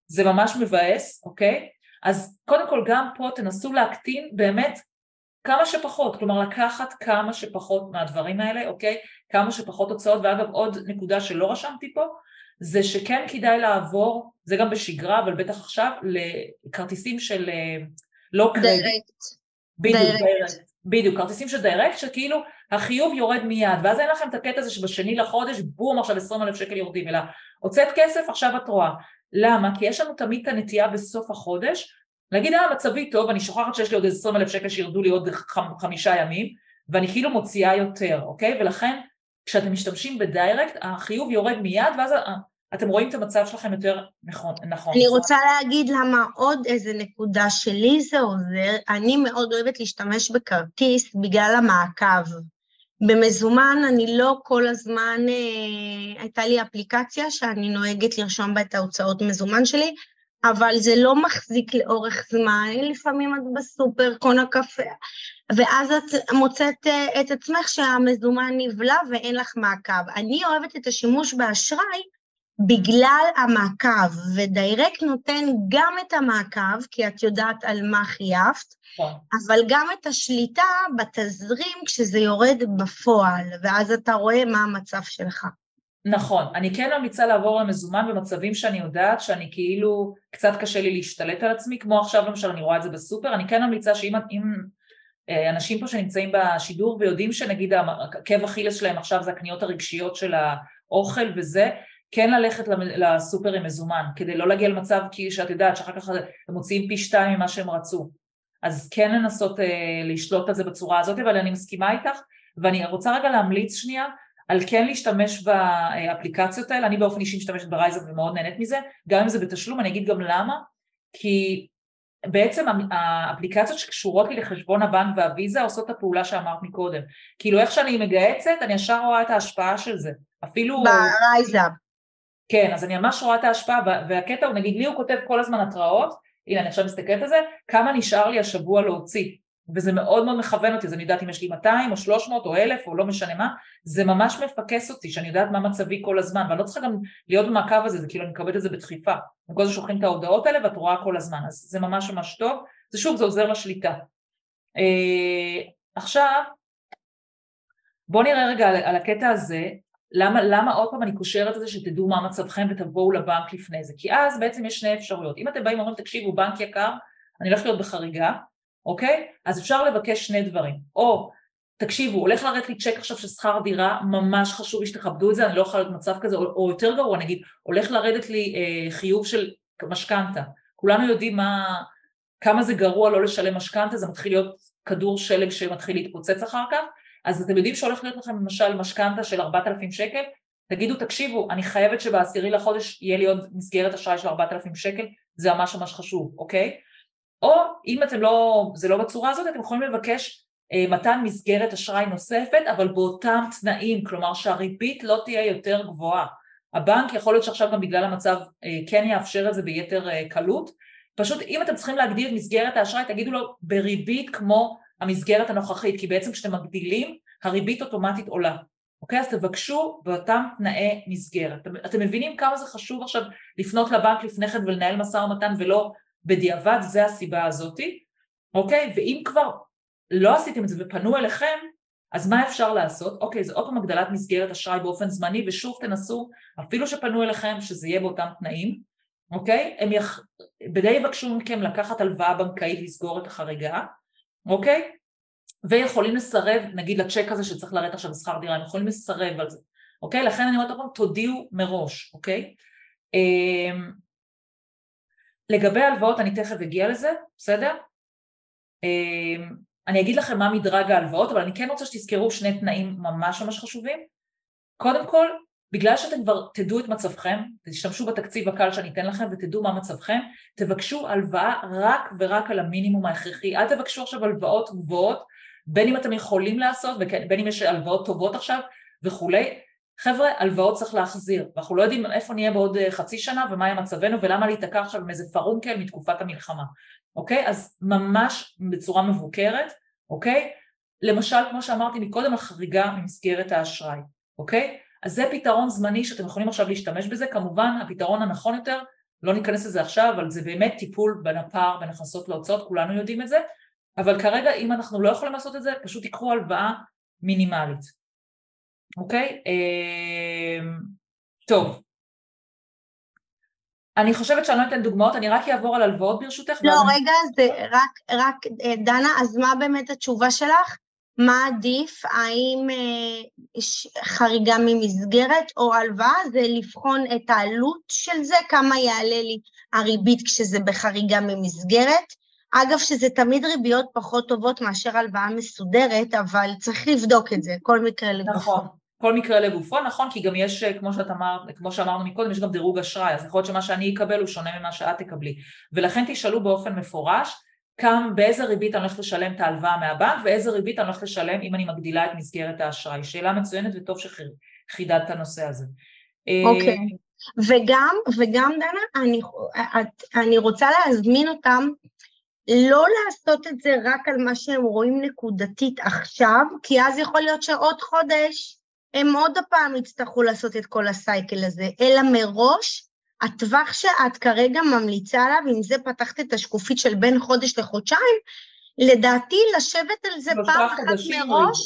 זה ממש מבאס, אוקיי? אז קודם כל גם פה תנסו להקטין באמת כמה שפחות, כלומר לקחת כמה שפחות מהדברים האלה, אוקיי? כמה שפחות הוצאות, ואגב עוד נקודה שלא רשמתי פה, זה שכן כדאי לעבור, זה גם בשגרה, אבל בטח עכשיו, לכרטיסים של אה, לא קרדיט. דיירקט. בדיוק, דיירקט. בדיוק, כרטיסים של דיירקט, שכאילו החיוב יורד מיד, ואז אין לכם את הקטע הזה שבשני לחודש, בום, עכשיו 20 אלף שקל יורדים, אלא הוצאת כסף, עכשיו את רואה. למה? כי יש לנו תמיד את הנטייה בסוף החודש, להגיד, אה, מצבי טוב, אני שוכחת שיש לי עוד 20 אלף שקל שירדו לי עוד חמישה ימים, ואני כאילו מוציאה יותר, אוקיי? ולכן, כשאתם משתמשים בדיירקט, החיוב יורד מיד, ואז אתם רואים את המצב שלכם יותר נכון. נכון אני רוצה להגיד למה עוד איזה נקודה שלי זה עוזר, אני מאוד אוהבת להשתמש בכרטיס בגלל המעקב. במזומן אני לא כל הזמן, אה, הייתה לי אפליקציה שאני נוהגת לרשום בה את ההוצאות מזומן שלי, אבל זה לא מחזיק לאורך זמן, לפעמים את בסופר, קונה קפה, ואז את מוצאת אה, את עצמך שהמזומן נבלע ואין לך מעקב. אני אוהבת את השימוש באשראי בגלל המעקב, ודיירקט נותן גם את המעקב, כי את יודעת על מה חייבת, כן. אבל גם את השליטה בתזרים כשזה יורד בפועל, ואז אתה רואה מה המצב שלך. נכון, אני כן ממליצה לעבור למזומן במצבים שאני יודעת שאני כאילו, קצת קשה לי להשתלט על עצמי, כמו עכשיו למשל אני רואה את זה בסופר, אני כן ממליצה שאם אם, אה, אנשים פה שנמצאים בשידור ויודעים שנגיד עקב אכילס שלהם עכשיו זה הקניות הרגשיות של האוכל וזה, כן ללכת לסופר עם מזומן, כדי לא להגיע למצב כי שאת יודעת שאחר כך הם מוציאים פי שתיים ממה שהם רצו. אז כן לנסות אה, לשלוט על זה בצורה הזאת, אבל אני מסכימה איתך, ואני רוצה רגע להמליץ שנייה על כן להשתמש באפליקציות האלה, אני באופן אישי משתמשת ברייזאפ ומאוד נהנית מזה, גם אם זה בתשלום, אני אגיד גם למה, כי בעצם האפליקציות שקשורות לי לחשבון הבנק והוויזה עושות את הפעולה שאמרת מקודם. כאילו איך שאני מגהצת, אני ישר רואה את ההשפעה של זה. אפילו... ברייזאפ. כן, אז אני ממש רואה את ההשפעה, והקטע הוא, נגיד לי הוא כותב כל הזמן התראות, הנה אני עכשיו מסתכלת על זה, כמה נשאר לי השבוע להוציא. וזה מאוד מאוד מכוון אותי, אז אני יודעת אם יש לי 200 או 300 או 1,000 או לא משנה מה, זה ממש מפקס אותי, שאני יודעת מה מצבי כל הזמן, ואני לא צריכה גם להיות במעקב הזה, זה כאילו אני מקבלת את זה בדחיפה. הם כל הזמן שולחים את ההודעות האלה ואת רואה כל הזמן, אז זה ממש ממש טוב, זה שוב, זה עוזר לשליטה. אה, עכשיו, בואו נראה רגע על, על הקטע הזה, למה, למה עוד פעם אני קושרת את זה שתדעו מה מצבכם ותבואו לבנק לפני זה, כי אז בעצם יש שני אפשרויות, אם אתם באים ואומרים תקשיבו בנק יקר, אני הולך להיות בחריגה, אוקיי? אז אפשר לבקש שני דברים, או תקשיבו, הולך לרדת לי צ'ק עכשיו של שכר דירה, ממש חשוב לי שתכבדו את זה, אני לא יכולה להיות מצב כזה, או, או יותר גרוע, נגיד, הולך לרדת לי אה, חיוב של משכנתה, כולנו יודעים מה, כמה זה גרוע לא לשלם משכנתה, זה מתחיל להיות כדור שלג שמתחיל להתפוצץ אחר כך, אז אתם יודעים שהולך להיות לכם למשל משכנתה של 4,000 שקל, תגידו תקשיבו, אני חייבת שבעשירי לחודש יהיה לי עוד מסגרת אשראי של 4,000 שקל, זה ממש ממש חשוב, אוקיי? או אם אתם לא, זה לא בצורה הזאת, אתם יכולים לבקש אה, מתן מסגרת אשראי נוספת, אבל באותם תנאים, כלומר שהריבית לא תהיה יותר גבוהה. הבנק יכול להיות שעכשיו גם בגלל המצב אה, כן יאפשר את זה ביתר אה, קלות, פשוט אם אתם צריכים להגדיר את מסגרת האשראי, תגידו לו בריבית כמו המסגרת הנוכחית, כי בעצם כשאתם מגדילים, הריבית אוטומטית עולה. אוקיי? אז תבקשו באותם תנאי מסגרת. אתם, אתם מבינים כמה זה חשוב עכשיו לפנות לבנק לפני כן ולנהל משא ומתן ולא בדיעבד, זה הסיבה הזאתי, אוקיי? ואם כבר לא עשיתם את זה ופנו אליכם, אז מה אפשר לעשות? אוקיי, זה עוד פעם הגדלת מסגרת אשראי באופן זמני, ושוב תנסו, אפילו שפנו אליכם, שזה יהיה באותם תנאים, אוקיי? הם יח... בדי יבקשו מכם לקחת הלוואה בנקאית לסגור את החריגה, אוקיי? ויכולים לסרב, נגיד לצ'ק הזה שצריך לרדת עכשיו בשכר דירה, הם יכולים לסרב על זה, אוקיי? לכן אני אומרת לכם, תודיעו מראש, אוקיי? אמ, לגבי הלוואות, אני תכף אגיע לזה, בסדר? אמ, אני אגיד לכם מה מדרג ההלוואות, אבל אני כן רוצה שתזכרו שני תנאים ממש ממש חשובים. קודם כל, בגלל שאתם כבר תדעו את מצבכם, תשתמשו בתקציב הקל שאני אתן לכם ותדעו מה מצבכם, תבקשו הלוואה רק ורק על המינימום ההכרחי. אל תבקשו עכשיו הלוואות גבוהות, בין אם אתם יכולים לעשות ובין אם יש הלוואות טובות עכשיו וכולי. חבר'ה, הלוואות צריך להחזיר, ואנחנו לא יודעים איפה נהיה בעוד אה, חצי שנה ומה יהיה מצבנו ולמה להיתקע עכשיו עם איזה פרונקל מתקופת המלחמה, אוקיי? אז ממש בצורה מבוקרת, אוקיי? למשל, כמו שאמרתי מקודם, החריגה ממסגרת האשראי, אוקיי? אז זה פתרון זמני שאתם יכולים עכשיו להשתמש בזה, כמובן הפתרון הנכון יותר, לא ניכנס לזה עכשיו, אבל זה באמת טיפול בין הפער בין הכנסות להוצאות, כולנו יודעים את זה, אבל כרגע אם אנחנו לא יכולים לעשות את זה, פשוט תיקחו הלוואה מינימלית, אוקיי? אמ, טוב. אני חושבת שאני לא אתן דוגמאות, אני רק אעבור על הלוואות ברשותך. לא, רגע, אני... זה רק, רק, אה, דנה, אז מה באמת התשובה שלך? מה עדיף, האם אה, חריגה ממסגרת או הלוואה, זה לבחון את העלות של זה, כמה יעלה לי הריבית כשזה בחריגה ממסגרת. אגב, שזה תמיד ריביות פחות טובות מאשר הלוואה מסודרת, אבל צריך לבדוק את זה, כל מקרה לגופו. נכון, כל מקרה לגופו, נכון, כי גם יש, כמו, שאת אמר, כמו שאמרנו מקודם, יש גם דירוג אשראי, אז יכול להיות שמה שאני אקבל הוא שונה ממה שאת תקבלי. ולכן תשאלו באופן מפורש, כמה, באיזה ריבית אני הולכת לשלם את ההלוואה מהבנק ואיזה ריבית אני הולכת לשלם אם אני מגדילה את מסגרת האשראי. שאלה מצוינת וטוב שחידדת את הנושא הזה. אוקיי. Okay. וגם, וגם דנה, אני, אני רוצה להזמין אותם לא לעשות את זה רק על מה שהם רואים נקודתית עכשיו, כי אז יכול להיות שעוד חודש הם עוד הפעם יצטרכו לעשות את כל הסייקל הזה, אלא מראש הטווח שאת כרגע ממליצה עליו, אם זה פתחת את השקופית של בין חודש לחודשיים, לדעתי לשבת על זה פעם אחת מראש,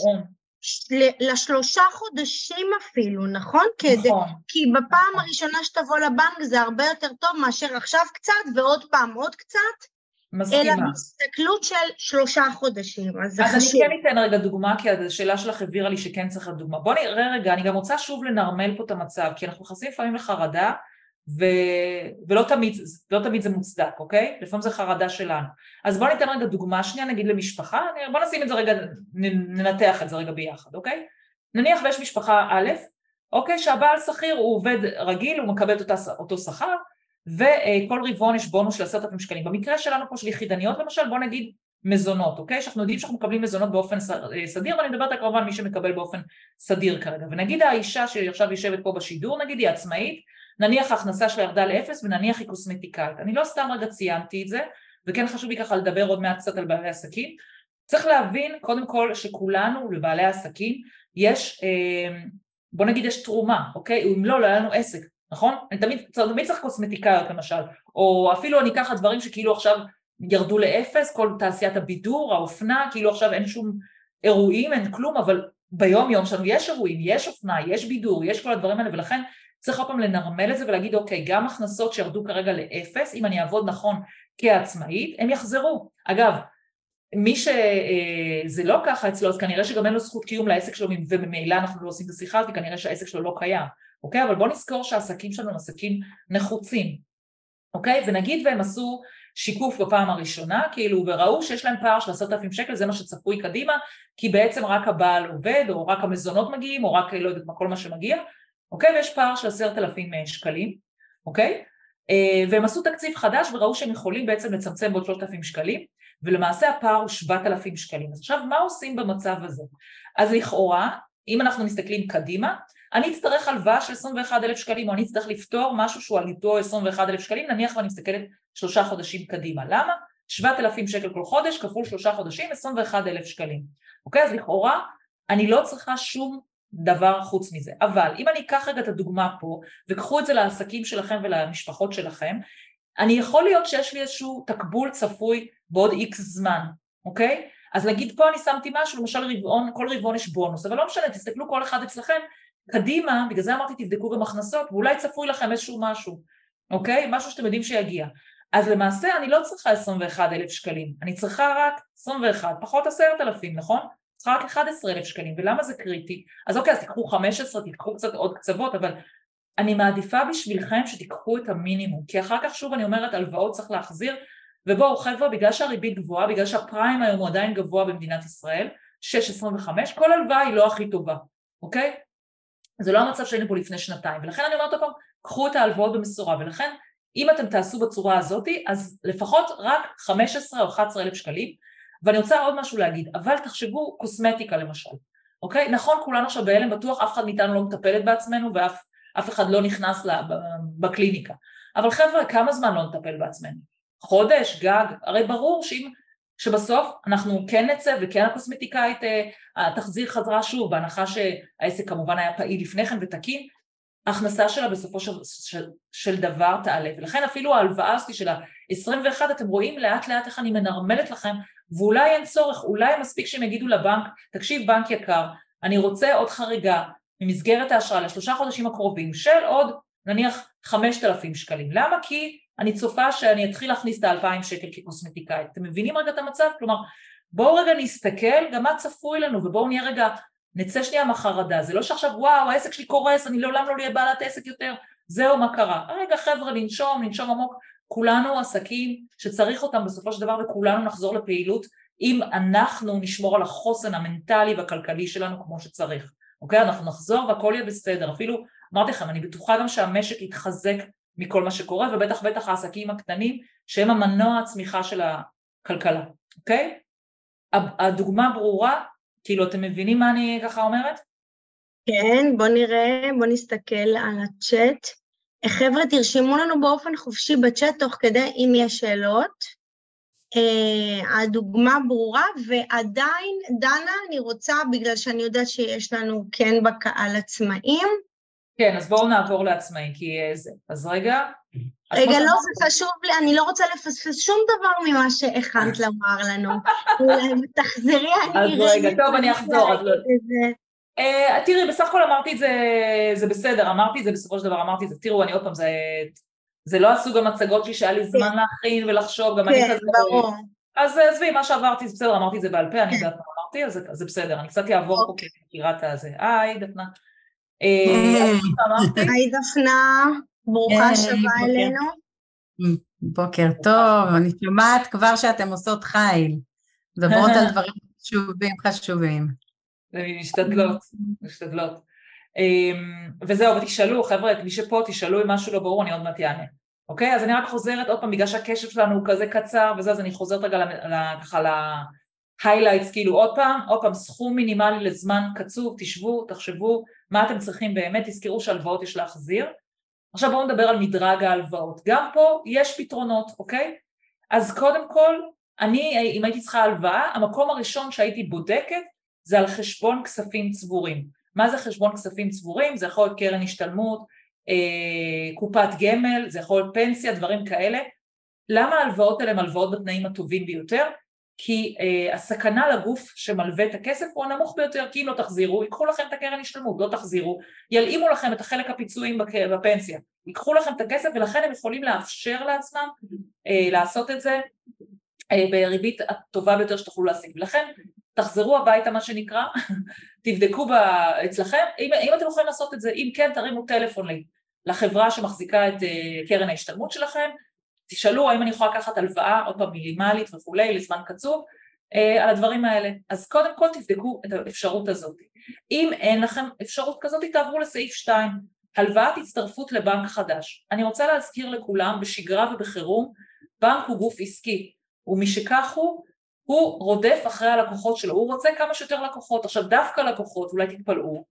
לשלושה חודשים אפילו, נכון? נכון. כי בפעם נכון. הראשונה שתבוא לבנק זה הרבה יותר טוב מאשר עכשיו קצת ועוד פעם עוד קצת. מסכימה. אלא בהסתכלות של שלושה חודשים, אז זה אז חשוב. אז אני כן אתן רגע דוגמה, כי השאלה שלך הבהירה לי שכן צריך לדוגמה. דוגמה. בואו נראה רגע, אני גם רוצה שוב לנרמל פה את המצב, כי אנחנו נכנסים לפעמים לחרדה, ו... ולא תמיד, לא תמיד זה מוצדק, אוקיי? לפעמים זה חרדה שלנו. אז בואו ניתן רגע דוגמה שנייה, נגיד למשפחה, בואו נשים את זה רגע, ננתח את זה רגע ביחד, אוקיי? נניח ויש משפחה א', אוקיי, שהבעל שכיר הוא עובד רגיל, הוא מקבל אותה, אותו שכר, וכל רבעון יש בונוס של עשרת אלפים שקלים. במקרה שלנו פה של יחידניות למשל, בוא נגיד מזונות, אוקיי? שאנחנו יודעים שאנחנו מקבלים מזונות באופן אה, סדיר, ואני מדברת כמובן מי שמקבל באופן סדיר כרגע. ונגיד האישה שעכשיו יושבת פה בשידור, נגיד היא עצמאית, נניח ההכנסה שלה ירדה לאפס ונניח היא קוסמטיקאית. אני לא סתם רגע ציינתי את זה, וכן חשוב לי ככה לדבר עוד מעט קצת על בעלי עסקים. צריך להבין קודם כל שכולנו, לבעלי העסקים, יש, אה, בוא נגיד יש תרומה, אוקיי? אם לא, לא היה לנו עסק. נכון? אני תמיד, תמיד צריך קוסמטיקאיות למשל, או אפילו אני אקח דברים שכאילו עכשיו ירדו לאפס, כל תעשיית הבידור, האופנה, כאילו עכשיו אין שום אירועים, אין כלום, אבל ביום יום שלנו יש אירועים, יש אופנה, יש בידור, יש כל הדברים האלה, ולכן צריך עוד פעם לנרמל את זה ולהגיד אוקיי, גם הכנסות שירדו כרגע לאפס, אם אני אעבוד נכון כעצמאית, הם יחזרו. אגב, מי שזה לא ככה אצלו, אז כנראה שגם אין לו זכות קיום לעסק שלו, וממילא אנחנו לא עושים את השיחה הזאת, כנראה שהעסק שלו לא קיים. אוקיי? אבל בואו נזכור שהעסקים שלנו הם עסקים נחוצים, אוקיי? ונגיד והם עשו שיקוף בפעם הראשונה, כאילו, וראו שיש להם פער של עשרת אלפים שקל, זה מה שצפוי קדימה, כי בעצם רק הבעל עובד, או רק המזונות מגיעים, או רק לא יודעת מה, כל מה שמגיע, אוקיי? ויש פער של עשרת אלפים אה, שקלים, אוקיי? אה, והם עשו תקציב חדש וראו שהם יכולים בעצם לצמצם בעוד שלושת אלפים שקלים, ולמעשה הפער הוא שבעת אלפים שקלים. אז עכשיו, מה עושים במצב הזה? אז לכאורה, אם אנחנו מסתכלים קדימה, אני אצטרך הלוואה של 21,000 שקלים, או אני אצטרך לפתור משהו שהוא על איתו 21,000 שקלים, נניח ואני מסתכלת שלושה חודשים קדימה. למה? 7,000 שקל כל חודש כפול שלושה חודשים, 21,000 שקלים. אוקיי? אז לכאורה אני לא צריכה שום דבר חוץ מזה. אבל אם אני אקח רגע את הדוגמה פה, וקחו את זה לעסקים שלכם ולמשפחות שלכם, אני יכול להיות שיש לי איזשהו תקבול צפוי בעוד איקס זמן, אוקיי? אז נגיד פה אני שמתי משהו, למשל רבעון, כל רבעון יש בונוס, אבל לא משנה, תסתכלו כל אחד אצלכם קדימה, בגלל זה אמרתי תבדקו גם הכנסות, ואולי צפוי לכם איזשהו משהו, אוקיי? משהו שאתם יודעים שיגיע. אז למעשה אני לא צריכה 21 אלף שקלים, אני צריכה רק 21, פחות 10,000, נכון? צריכה רק 11,000 שקלים, ולמה זה קריטי? אז אוקיי, אז תיקחו 15, תיקחו קצת עוד קצוות, אבל אני מעדיפה בשבילכם שתיקחו את המינימום, כי אחר כך שוב אני אומרת הלוואות צריך להחזיר, ובואו חבר'ה, בגלל שהריבית גבוהה, בגלל שהפריים היום הוא עדיין גבוה במדינת ישראל, 6.25, כל הלוואה היא לא הכי טובה, אוקיי? זה לא המצב שהיינו פה לפני שנתיים, ולכן אני אומרת עוד פעם, קחו את ההלוואות במשורה, ולכן אם אתם תעשו בצורה הזאתי, אז לפחות רק 15 או 11 אלף שקלים, ואני רוצה עוד משהו להגיד, אבל תחשבו קוסמטיקה למשל, אוקיי? נכון, כולנו עכשיו בהלם, בטוח אף אחד מאיתנו לא מטפלת בעצמנו ואף אחד לא נכנס לה, בקליניקה, אבל חבר'ה, כמה זמן לא נטפל בעצמנו? חודש, גג, הרי ברור שאם, שבסוף אנחנו כן נצא וכן הקוסמטיקאית אה, תחזיר חזרה שוב, בהנחה שהעסק כמובן היה פעיל לפני כן ותקין, ההכנסה שלה בסופו של, של, של דבר תעלה, ולכן אפילו ההלוואה הזאת של ה-21, אתם רואים לאט לאט איך אני מנרמלת לכם, ואולי אין צורך, אולי מספיק שהם יגידו לבנק, תקשיב בנק יקר, אני רוצה עוד חריגה ממסגרת האשראי לשלושה חודשים הקרובים של עוד נניח 5,000 שקלים, למה? כי אני צופה שאני אתחיל להכניס את ה-2,000 שקל כקוסמטיקאית, אתם מבינים רגע את המצב? כלומר בואו רגע נסתכל גם מה צפוי לנו ובואו נהיה רגע נצא שנייה מהחרדה, זה לא שעכשיו וואו העסק שלי קורס, אני לעולם לא אהיה בעלת עסק יותר, זהו מה קרה. רגע חבר'ה לנשום, לנשום עמוק, כולנו עסקים שצריך אותם בסופו של דבר וכולנו נחזור לפעילות אם אנחנו נשמור על החוסן המנטלי והכלכלי שלנו כמו שצריך, אוקיי? אנחנו נחזור והכל יהיה בסדר, אפילו אמרתי לכם, אני בטוחה גם שהמשק יתחזק מכל מה שקורה ובטח בטח העסקים הקטנים שהם המנוע הצמיחה של הכלכלה, אוקיי? הדוגמה ברורה, כאילו אתם מבינים מה אני ככה אומרת? כן, בואו נראה, בואו נסתכל על הצ'אט. חבר'ה, תרשמו לנו באופן חופשי בצ'אט תוך כדי אם יש שאלות. Uh, הדוגמה ברורה, ועדיין, דנה, אני רוצה, בגלל שאני יודעת שיש לנו כן בקהל עצמאים. כן, אז בואו נעבור לעצמאים, כי זה. אז רגע. רגע, לא, זה חשוב לי, אני לא רוצה לפספס שום דבר ממה שהכנת לומר לנו. תחזרי, אני... אז רגע, טוב, אני אחזור. תראי, בסך הכל אמרתי את זה, זה בסדר, אמרתי את זה בסופו של דבר, אמרתי את זה, תראו, אני עוד פעם, זה, זה לא הסוג המצגות שלי שהיה לי כן. זמן להכין ולחשוב, גם אני כן, כזה... כן, ברור. אז עזבי, מה שעברתי זה בסדר, אמרתי את זה בעל פה, אני יודעת מה אמרתי, אז זה בסדר, אני קצת אעבור פה כי מכירה את הזה. היי, דפנה. אה, היי, דפנה, ברוכה שבה אלינו. בוקר טוב, אני שומעת כבר שאתם עושות חיל, מדברות על דברים חשובים חשובים. משתדלות, משתדלות. אמ, וזהו, ותשאלו, חבר'ה, מי שפה, תשאלו אם משהו לא ברור, אני עוד מעט אענה. אוקיי? אז אני רק חוזרת עוד פעם, בגלל שהקשב שלנו הוא כזה קצר וזה, אז אני חוזרת רגע ככה ל-highlights, כאילו עוד פעם, עוד פעם, סכום מינימלי לזמן קצוב, תשבו, תחשבו מה אתם צריכים באמת, תזכרו שהלוואות יש להחזיר. עכשיו בואו נדבר על מדרג ההלוואות. גם פה יש פתרונות, אוקיי? אז קודם כל, אני, אם הייתי צריכה הלוואה, המקום הראשון שהייתי בודקת זה על חשבון כספים צבורים. מה זה חשבון כספים צבורים? זה יכול להיות קרן השתלמות, אה, קופת גמל, זה יכול להיות פנסיה, דברים כאלה. למה ההלוואות האלה הן הלוואות בתנאים הטובים ביותר? כי אה, הסכנה לגוף שמלווה את הכסף הוא הנמוך ביותר, כי אם לא תחזירו, ייקחו לכם את הקרן השתלמות, לא תחזירו, ילאימו לכם את החלק הפיצויים בפנסיה, ייקחו לכם את הכסף ולכן הם יכולים לאפשר לעצמם אה, לעשות את זה אה, בריבית הטובה ביותר שתוכלו להשיג. ולכן תחזרו הביתה מה שנקרא, תבדקו אצלכם, אם, אם אתם יכולים לעשות את זה, אם כן תרימו טלפון לחברה שמחזיקה את uh, קרן ההשתלמות שלכם, תשאלו האם אני יכולה לקחת הלוואה, עוד פעם מינימלית וכולי, לזמן קצוב, uh, על הדברים האלה. אז קודם כל תבדקו את האפשרות הזאת. אם אין לכם אפשרות כזאת, תעברו לסעיף 2, הלוואת הצטרפות לבנק חדש. אני רוצה להזכיר לכולם, בשגרה ובחירום, בנק הוא גוף עסקי, ומשכך הוא הוא רודף אחרי הלקוחות שלו, הוא רוצה כמה שיותר לקוחות. עכשיו דווקא לקוחות, אולי תתפלאו,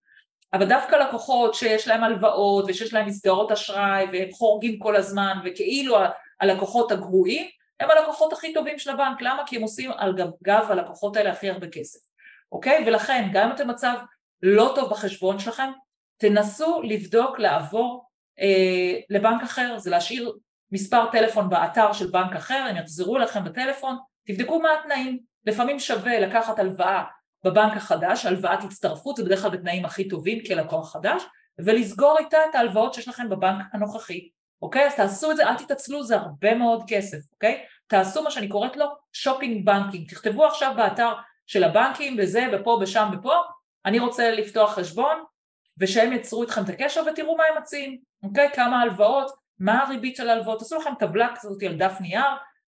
אבל דווקא לקוחות שיש להם הלוואות ושיש להם מסגרות אשראי והם חורגים כל הזמן וכאילו הלקוחות הגרועים, הם הלקוחות הכי טובים של הבנק, למה? כי הם עושים על גב, הלקוחות האלה הכי הרבה כסף, אוקיי? ולכן גם אם אתם מצב לא טוב בחשבון שלכם, תנסו לבדוק לעבור אה, לבנק אחר, זה להשאיר מספר טלפון באתר של בנק אחר, הם יחזרו לכם בטלפון, תבדקו מה התנאים, לפעמים שווה לקחת הלוואה בבנק החדש, הלוואת הצטרפות, זה בדרך כלל בתנאים הכי טובים כלקוח חדש, ולסגור איתה את ההלוואות שיש לכם בבנק הנוכחי, אוקיי? אז תעשו את זה, אל תתעצלו, זה הרבה מאוד כסף, אוקיי? תעשו מה שאני קוראת לו shopping banking, תכתבו עכשיו באתר של הבנקים וזה, ופה, ושם, ופה, אני רוצה לפתוח חשבון, ושהם יצרו איתכם את הקשר ותראו מה הם מציעים, אוקיי? כמה הלוואות, מה הריבית של ההלוואות, תעשו לכם טבלה כזאת על דף נייר,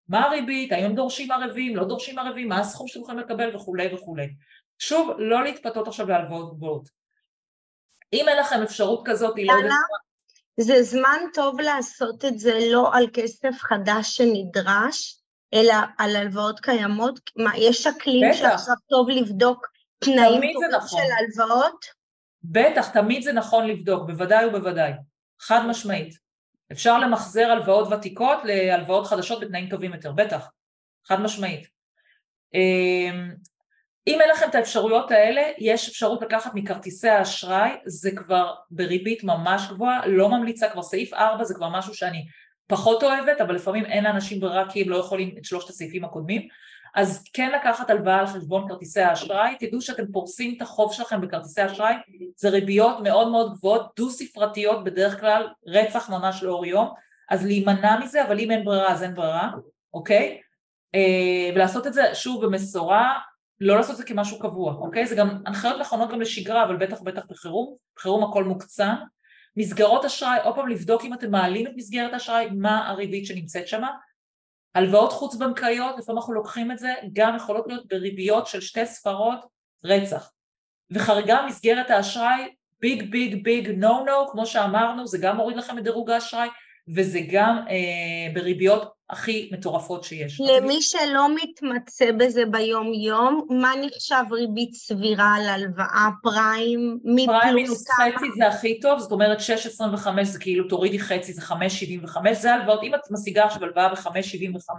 מה הריבית, האם דורשים ערבים, לא דורשים ערבים, מה הסכום שאתם יכולים לקבל וכולי וכולי. שוב, לא להתפתות עכשיו להלוואות גבוהות. אם אין לכם אפשרות כזאת, היא לא יודעת... זה זמן טוב לעשות את זה לא על כסף חדש שנדרש, אלא על הלוואות קיימות? מה, יש אקלים שעכשיו טוב לבדוק תנאים טובים נכון. של הלוואות? בטח, תמיד זה נכון לבדוק, בוודאי ובוודאי, חד משמעית. אפשר למחזר הלוואות ותיקות להלוואות חדשות בתנאים טובים יותר, בטח, חד משמעית. אמ, אם אין לכם את האפשרויות האלה, יש אפשרות לקחת מכרטיסי האשראי, זה כבר בריבית ממש גבוהה, לא ממליצה, כבר סעיף 4 זה כבר משהו שאני פחות אוהבת, אבל לפעמים אין לאנשים ברירה כי הם לא יכולים את שלושת הסעיפים הקודמים, אז כן לקחת הלוואה על חשבון כרטיסי האשראי, תדעו שאתם פורסים את החוב שלכם בכרטיסי אשראי, זה ריביות מאוד מאוד גבוהות, דו ספרתיות בדרך כלל, רצח ממש לאור יום, אז להימנע מזה, אבל אם אין ברירה אז אין ברירה, אוקיי? אה, ולעשות את זה שוב במשורה, לא לעשות את זה כמשהו קבוע, אוקיי? זה גם הנחיות נכונות גם לשגרה, אבל בטח בטח בחירום, בחירום הכל מוקצן. מסגרות אשראי, עוד פעם לבדוק אם אתם מעלים את מסגרת האשראי, מה הריבית שנמצאת שם. הלוואות חוץ בנקאיות, לפעמים אנחנו לוקחים את זה, גם יכולות להיות בריביות של שתי ספרות רצח. וחריגה מסגרת האשראי, ביג ביג ביג נו נו, כמו שאמרנו, זה גם מוריד לכם את דירוג האשראי, וזה גם אה, בריביות הכי מטורפות שיש. למי שלא מתמצא בזה ביום-יום, מה נחשב ריבית סבירה על הלוואה פריים? פריים מינוס חצי זה הכי טוב, זאת אומרת 6.25 זה כאילו תורידי חצי, זה 5.75, זה הלוואות, אם את משיגה עכשיו הלוואה ב-5.75,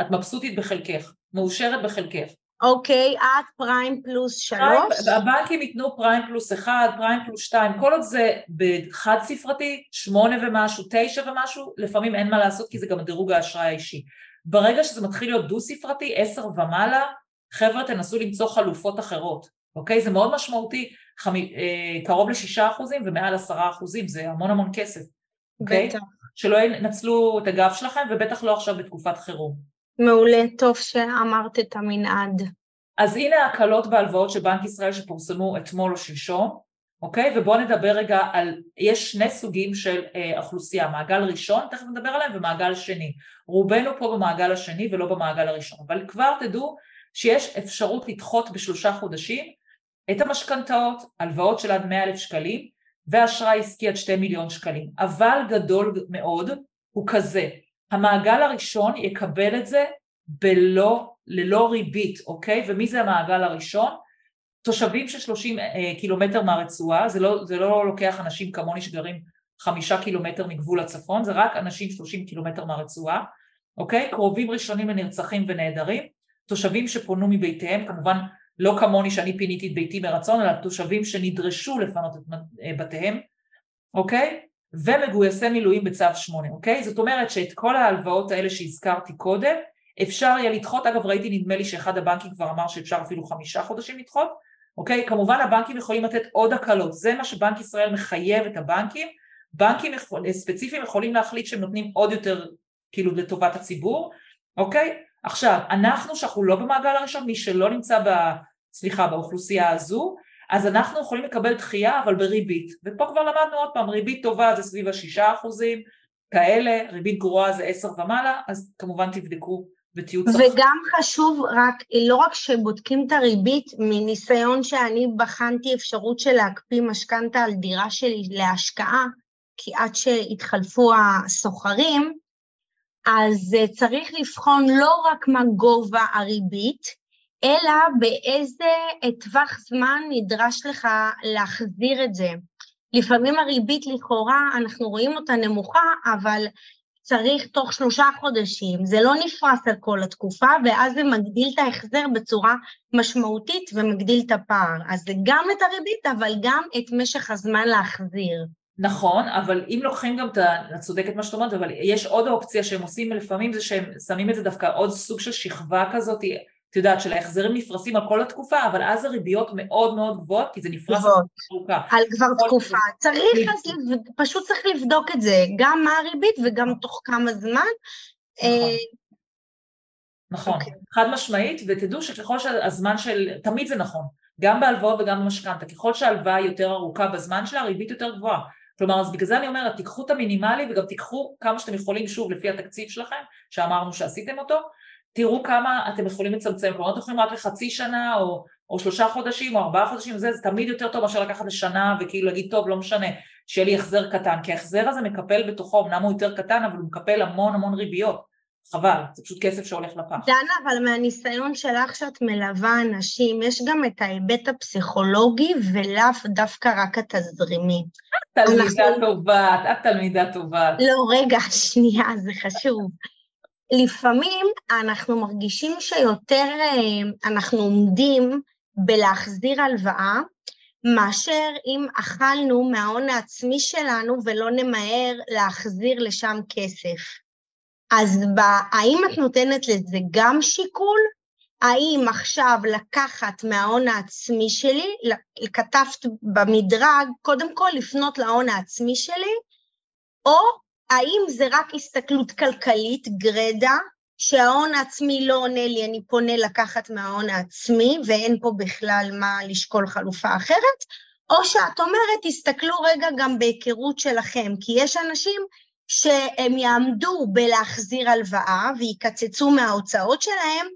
את מבסוטית בחלקך, מאושרת בחלקך. אוקיי, את פריים פלוס שלוש? הבנקים ייתנו פריים פלוס אחד, פריים פלוס שתיים, כל עוד זה בחד ספרתי, שמונה ומשהו, תשע ומשהו, לפעמים אין מה לעשות כי זה גם דירוג האשראי האישי. ברגע שזה מתחיל להיות דו ספרתי, עשר ומעלה, חבר'ה תנסו למצוא חלופות אחרות, אוקיי? זה מאוד משמעותי, חמי, אה, קרוב לשישה אחוזים ומעל עשרה אחוזים, זה המון המון כסף, אוקיי? בטח. שלא ינצלו את הגב שלכם ובטח לא עכשיו בתקופת חירום. מעולה, טוב שאמרת את המנעד. אז הנה ההקלות בהלוואות של בנק ישראל שפורסמו אתמול או שלשום, אוקיי? ובואו נדבר רגע על, יש שני סוגים של אה, אוכלוסייה, מעגל ראשון, תכף נדבר עליהם, ומעגל שני. רובנו פה במעגל השני ולא במעגל הראשון, אבל כבר תדעו שיש אפשרות לדחות בשלושה חודשים את המשכנתאות, הלוואות של עד 100 אלף שקלים, ואשראי עסקי עד 2 מיליון שקלים. אבל גדול מאוד הוא כזה, המעגל הראשון יקבל את זה בלא, ללא ריבית, אוקיי? ומי זה המעגל הראשון? תושבים של 30 אה, קילומטר מהרצועה, זה לא, זה לא לוקח אנשים כמוני שגרים חמישה קילומטר מגבול הצפון, זה רק אנשים 30 קילומטר מהרצועה, אוקיי? קרובים ראשונים לנרצחים ונעדרים, תושבים שפונו מביתיהם, כמובן לא כמוני שאני פיניתי את ביתי מרצון, אלא תושבים שנדרשו לפנות את אה, בתיהם, אוקיי? ומגויסי מילואים בצו 8, אוקיי? זאת אומרת שאת כל ההלוואות האלה שהזכרתי קודם, אפשר יהיה לדחות, אגב ראיתי נדמה לי שאחד הבנקים כבר אמר שאפשר אפילו חמישה חודשים לדחות, אוקיי? כמובן הבנקים יכולים לתת עוד הקלות, זה מה שבנק ישראל מחייב את הבנקים, בנקים יכול, ספציפיים יכולים להחליט שהם נותנים עוד יותר כאילו לטובת הציבור, אוקיי? עכשיו, אנחנו שאנחנו לא במעגל הראשון, מי שלא נמצא ב... סליחה, באוכלוסייה הזו, אז אנחנו יכולים לקבל דחייה אבל בריבית, ופה כבר למדנו עוד פעם, ריבית טובה זה סביב השישה אחוזים, כאלה, ריבית גרועה זה עשר ומעלה, אז כמובן תבדקו ותהיו צרכנים. וגם חשוב רק, לא רק שבודקים את הריבית, מניסיון שאני בחנתי אפשרות של להקפיא משכנתה על דירה שלי להשקעה, כי עד שהתחלפו הסוחרים, אז צריך לבחון לא רק מה גובה הריבית, אלא באיזה טווח זמן נדרש לך להחזיר את זה. לפעמים הריבית לכאורה, אנחנו רואים אותה נמוכה, אבל צריך תוך שלושה חודשים, זה לא נפרס על כל התקופה, ואז זה מגדיל את ההחזר בצורה משמעותית ומגדיל את הפער. אז זה גם את הריבית, אבל גם את משך הזמן להחזיר. נכון, אבל אם לוקחים גם את ה... את צודקת מה שאת אומרת, אבל יש עוד אופציה שהם עושים לפעמים, זה שהם שמים את זה דווקא עוד סוג של שכבה כזאת, את יודעת, של ההחזרים נפרסים על כל התקופה, אבל אז הריביות מאוד מאוד גבוהות, כי זה נפרס על תקופה. על כבר תקופה. צריך, אז פשוט צריך לבדוק את זה, גם מה הריבית וגם תוך כמה זמן. נכון. אה, נכון. אוקיי. חד משמעית, ותדעו שככל שהזמן של, תמיד זה נכון, גם בהלוואות וגם במשכנתה, ככל שההלוואה יותר ארוכה בזמן שלה, הריבית יותר גבוהה. כלומר, אז בגלל זה אני אומרת, תיקחו את המינימלי וגם תיקחו כמה שאתם יכולים, שוב, לפי התקציב שלכם, שאמרנו שעשיתם אותו, תראו כמה אתם יכולים לצמצם, כלומר, אתם יכולים רק לחצי שנה או, או שלושה חודשים או ארבעה חודשים, זה, זה תמיד יותר טוב מאשר לקחת לשנה וכאילו להגיד, טוב, לא משנה, שיהיה לי החזר קטן, כי ההחזר הזה מקפל בתוכו, אמנם הוא יותר קטן, אבל הוא מקפל המון המון ריביות. חבל, זה פשוט כסף שהולך לפח. דנה, אבל מהניסיון שלך שאת מלווה אנשים, יש גם את ההיבט הפסיכולוגי ולאו דווקא רק התזרימי. את תלמידה אנחנו... טובה, את תלמידה טובה. לא, רגע, שנייה, זה חשוב. לפעמים אנחנו מרגישים שיותר אה, אנחנו עומדים בלהחזיר הלוואה, מאשר אם אכלנו מההון העצמי שלנו ולא נמהר להחזיר לשם כסף. אז ב, האם את נותנת לזה גם שיקול? האם עכשיו לקחת מההון העצמי שלי, כתבת במדרג, קודם כל לפנות להון העצמי שלי, או האם זה רק הסתכלות כלכלית, גרדה, שההון העצמי לא עונה לי, אני פונה לקחת מההון העצמי, ואין פה בכלל מה לשקול חלופה אחרת, או שאת אומרת, תסתכלו רגע גם בהיכרות שלכם, כי יש אנשים שהם יעמדו בלהחזיר הלוואה ויקצצו מההוצאות שלהם,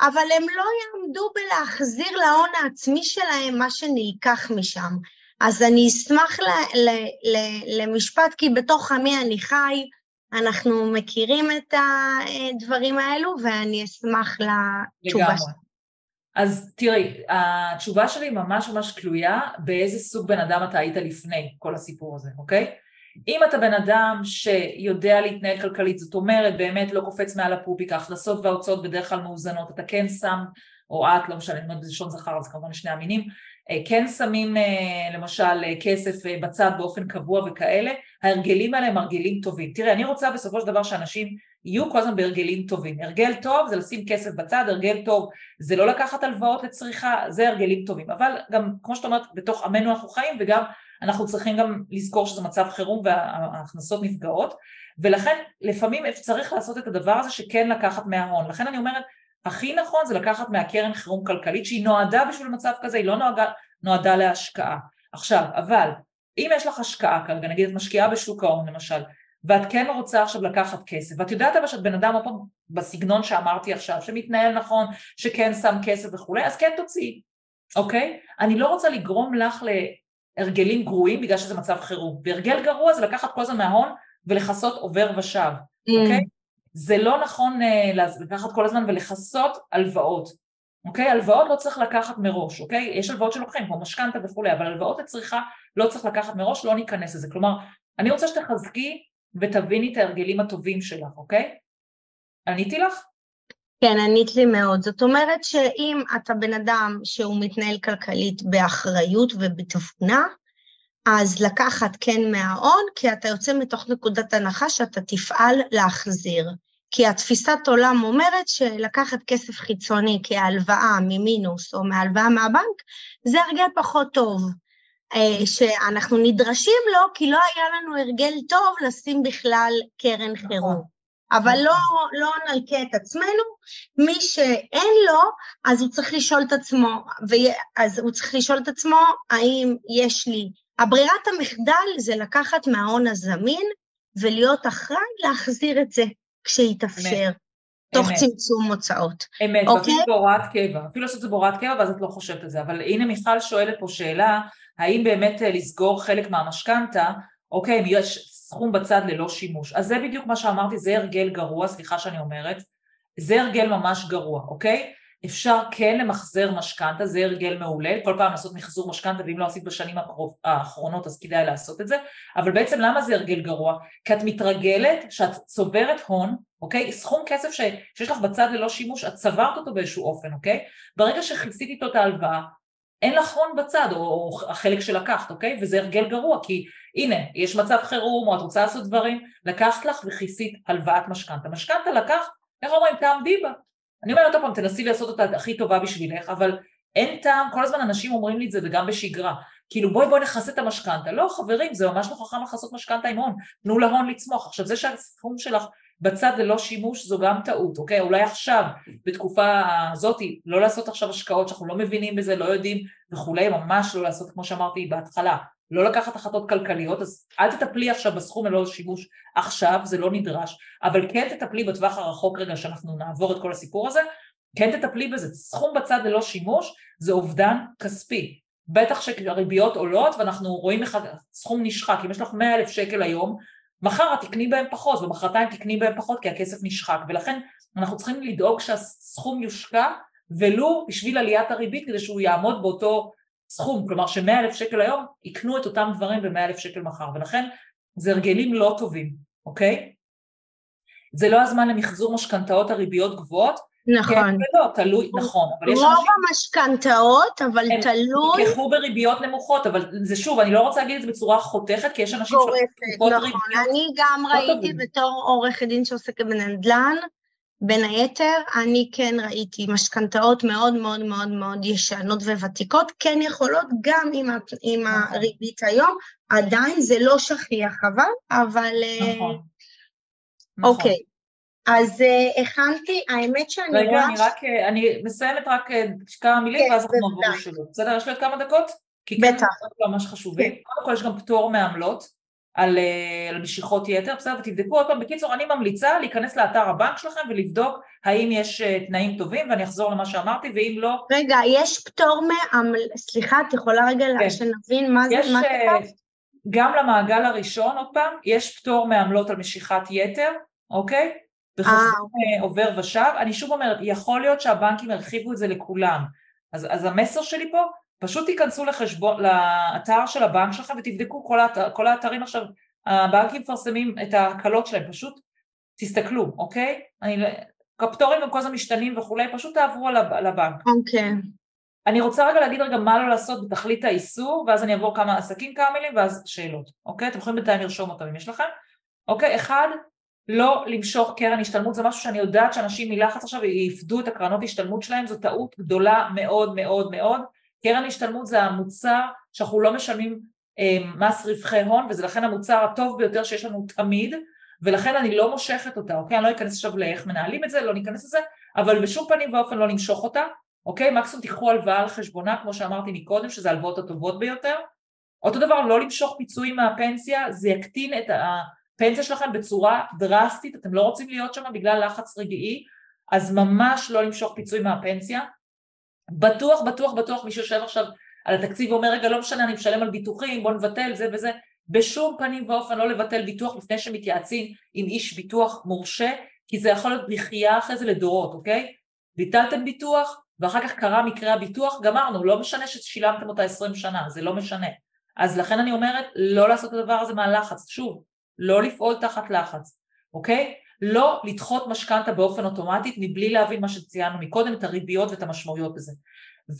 אבל הם לא יעמדו בלהחזיר להון העצמי שלהם מה שנלקח משם. אז אני אשמח ל, ל, ל, למשפט, כי בתוך עמי אני חי, אנחנו מכירים את הדברים האלו, ואני אשמח לתשובה שלך. אז תראי, התשובה שלי ממש ממש תלויה באיזה סוג בן אדם אתה היית לפני כל הסיפור הזה, אוקיי? אם אתה בן אדם שיודע להתנהל כלכלית, זאת אומרת באמת לא קופץ מעל הפופיק, ההכנסות וההוצאות בדרך כלל מאוזנות, אתה כן שם, או את, לא משנה, אני אומרת בלשון זכר, אז כמובן שני המינים, כן שמים אה, למשל אה, כסף בצד באופן קבוע וכאלה, ההרגלים האלה הם הרגלים טובים. תראה, אני רוצה בסופו של דבר שאנשים יהיו כל הזמן בהרגלים טובים. הרגל טוב זה לשים כסף בצד, הרגל טוב זה לא לקחת הלוואות לצריכה, זה הרגלים טובים. אבל גם, כמו שאת אומרת, בתוך עמנו אנחנו חיים, וגם אנחנו צריכים גם לזכור שזה מצב חירום וההכנסות נפגעות, ולכן לפעמים צריך לעשות את הדבר הזה שכן לקחת מההון. לכן אני אומרת, הכי נכון זה לקחת מהקרן חירום כלכלית שהיא נועדה בשביל מצב כזה, היא לא נועדה, נועדה להשקעה. עכשיו, אבל אם יש לך השקעה כרגע, נגיד את משקיעה בשוק ההון למשל, ואת כן רוצה עכשיו לקחת כסף, ואת יודעת אבל שאת בן אדם עוד פעם בסגנון שאמרתי עכשיו, שמתנהל נכון, שכן שם כסף וכולי, אז כן תוציאי, אוקיי? אני לא רוצה לגרום לך להרגלים גרועים בגלל שזה מצב חירום, והרגל גרוע זה לקחת כל הזמן מההון ולכסות עובר ושב, mm. אוקיי? זה לא נכון uh, לקחת כל הזמן ולכסות הלוואות, אוקיי? הלוואות לא צריך לקחת מראש, אוקיי? יש הלוואות שלוקחים, כמו משכנתה וכולי, אבל הלוואות לצריכה לא צריך לקחת מראש, לא ניכנס לזה. כלומר, אני רוצה שתחזקי ותביני את ההרגלים הטובים שלך, אוקיי? עניתי לך? כן, ענית לי מאוד. זאת אומרת שאם אתה בן אדם שהוא מתנהל כלכלית באחריות ובתבונה, אז לקחת כן מההון, כי אתה יוצא מתוך נקודת הנחה שאתה תפעל להחזיר. כי התפיסת עולם אומרת שלקחת כסף חיצוני כהלוואה ממינוס או מהלוואה מהבנק, זה הרגל פחות טוב. אה, שאנחנו נדרשים לו כי לא היה לנו הרגל טוב לשים בכלל קרן נכון. חירום. אבל לא, לא נלקה את עצמנו, מי שאין לו, אז הוא צריך לשאול את עצמו, אז הוא צריך לשאול את עצמו האם יש לי הברירת המחדל זה לקחת מההון הזמין ולהיות אחראי להחזיר את זה כשיתאפשר. אמת. תוך אמת. צמצום הוצאות. אמת, אוקיי? ואפילו בהוראת קבע, אפילו לעשות את זה בהוראת קבע ואז את לא חושבת על זה, אבל הנה מיכל שואלת פה שאלה, האם באמת אה, לסגור חלק מהמשכנתה, אוקיי, אם יש סכום בצד ללא שימוש, אז זה בדיוק מה שאמרתי, זה הרגל גרוע, סליחה שאני אומרת, זה הרגל ממש גרוע, אוקיי? אפשר כן למחזר משכנתה, זה הרגל מעולה, כל פעם לעשות מחזור משכנתה ואם לא עשית בשנים האחרונות אז כדאי לעשות את זה, אבל בעצם למה זה הרגל גרוע? כי את מתרגלת שאת צוברת הון, אוקיי? סכום כסף ש, שיש לך בצד ללא שימוש, את צברת אותו באיזשהו אופן, אוקיי? ברגע שכיסית איתו את ההלוואה, אין לך הון בצד, או, או החלק שלקחת, אוקיי? וזה הרגל גרוע, כי הנה, יש מצב חירום, או את רוצה לעשות דברים, לקחת לך וכיסית הלוואת משכנתה. משכנתה לקחת, איך אומרים? תעמדי בה. אני אומרת עוד פעם, תנסי לעשות אותה הכי טובה בשבילך, אבל אין טעם, כל הזמן אנשים אומרים לי את זה וגם בשגרה, כאילו בואי בואי נכסה את המשכנתה, לא חברים, זה ממש לא חכם לכסות משכנתה עם הון, תנו להון לצמוח. עכשיו זה שהסכום שלך בצד ללא שימוש זו גם טעות, אוקיי? אולי עכשיו, בתקופה הזאת, לא לעשות עכשיו השקעות שאנחנו לא מבינים בזה, לא יודעים וכולי, ממש לא לעשות כמו שאמרתי בהתחלה, לא לקחת החלטות כלכליות, אז אל תטפלי עכשיו בסכום ללא שימוש עכשיו, זה לא נדרש, אבל כן תטפלי בטווח הרחוק רגע שאנחנו נעבור את כל הסיפור הזה, כן תטפלי בזה, סכום בצד ללא שימוש זה אובדן כספי, בטח שהריביות עולות ואנחנו רואים איך הסכום נשחק, אם יש לך 100 אלף שקל היום, מחר את תקני בהם פחות ומחרתיים תקני בהם פחות כי הכסף נשחק. ולכן אנחנו צריכים לדאוג שהסכום יושקע ולו בשביל עליית הריבית כדי שהוא יעמוד באותו סכום, כלומר ש-100 אלף שקל היום יקנו את אותם דברים ב-100 אלף שקל מחר ולכן זה הרגלים לא טובים, אוקיי? זה לא הזמן למחזור משכנתאות הריביות גבוהות נכון. כן ולא, תלוי, נכון, אבל יש אנשים... רוב המשכנתאות, אבל הם תלוי... הם ייקחו בריביות נמוכות, אבל זה שוב, אני לא רוצה להגיד את זה בצורה חותכת, כי יש אנשים שעושים נכון, אני גם לא ראיתי טובים. בתור עורכת דין שעוסקת בנדל"ן, בין היתר, אני כן ראיתי משכנתאות מאוד מאוד מאוד מאוד ישנות וותיקות, כן יכולות גם עם, עם נכון. הריבית היום, עדיין זה לא שכיח אבל, אבל... אה, נכון. אוקיי. נכון. אז uh, הכנתי, האמת שאני רגע, רואה... רגע, אני רק, אה, אני מסיימת רק כמה מילים כן, ואז אנחנו נעבור לשאלות. בסדר? יש לי עוד כמה דקות? כי בטח. כי ממש חשובים. כן. קודם כל יש גם פטור מעמלות על, על משיכות יתר, בסדר? ותבדקו עוד פעם. בקיצור, אני ממליצה להיכנס לאתר הבנק שלכם ולבדוק האם יש תנאים טובים, ואני אחזור למה שאמרתי, ואם לא... רגע, יש פטור מעמלות, סליחה, את יכולה רגע כן. שנבין מה יש, זה, מה כתבת? גם למעגל הראשון, עוד פעם, יש פטור מעמלות על משיכת יתר, אוקיי? בחשבון אה. עובר ושב. אני שוב אומרת, יכול להיות שהבנקים הרחיבו את זה לכולם. אז, אז המסר שלי פה, פשוט תיכנסו לחשבון, לאתר של הבנק שלכם ותבדקו כל, האתר, כל האתרים עכשיו, הבנקים מפרסמים את ההקלות שלהם, פשוט תסתכלו, אוקיי? אני, הפטורים הם כל הזמן משתנים וכולי, פשוט תעברו על הבנק. אוקיי. אני רוצה רגע להגיד רגע מה לא לעשות בתכלית האיסור, ואז אני אעבור כמה עסקים כמה מילים, ואז שאלות, אוקיי? אתם יכולים בינתיים לרשום אותם אם יש לכם. אוקיי, אחד, לא למשוך קרן השתלמות זה משהו שאני יודעת שאנשים מלחץ עכשיו יפדו את הקרנות השתלמות שלהם, זו טעות גדולה מאוד מאוד מאוד. קרן השתלמות זה המוצר שאנחנו לא משלמים אה, מס רווחי הון וזה לכן המוצר הטוב ביותר שיש לנו תמיד ולכן אני לא מושכת אותה, אוקיי? אני לא אכנס עכשיו לאיך מנהלים את זה, לא ניכנס לזה, אבל בשום פנים ואופן לא נמשוך אותה, אוקיי? מקסימום תיקחו הלוואה על חשבונה, כמו שאמרתי מקודם, שזה ההלוואות הטובות ביותר. אותו דבר, לא למשוך פיצויים מהפנסיה, זה יקטין את. הפנסיה שלכם בצורה דרסטית, אתם לא רוצים להיות שם בגלל לחץ רגעי, אז ממש לא למשוך פיצוי מהפנסיה. בטוח, בטוח, בטוח מי שיושב עכשיו על התקציב ואומר, רגע, לא משנה, אני משלם על ביטוחים, בוא נבטל זה וזה. בשום פנים ואופן לא לבטל ביטוח לפני שמתייעצים עם איש ביטוח מורשה, כי זה יכול להיות בכייה אחרי זה לדורות, אוקיי? ביטלתם ביטוח, ואחר כך קרה מקרה הביטוח, גמרנו, לא משנה ששילמתם אותה עשרים שנה, זה לא משנה. אז לכן אני אומרת, לא לעשות את הדבר הזה מהלחץ. שוב, לא לפעול תחת לחץ, אוקיי? לא לדחות משכנתה באופן אוטומטית מבלי להבין מה שציינו מקודם, את הריביות ואת המשמעויות בזה.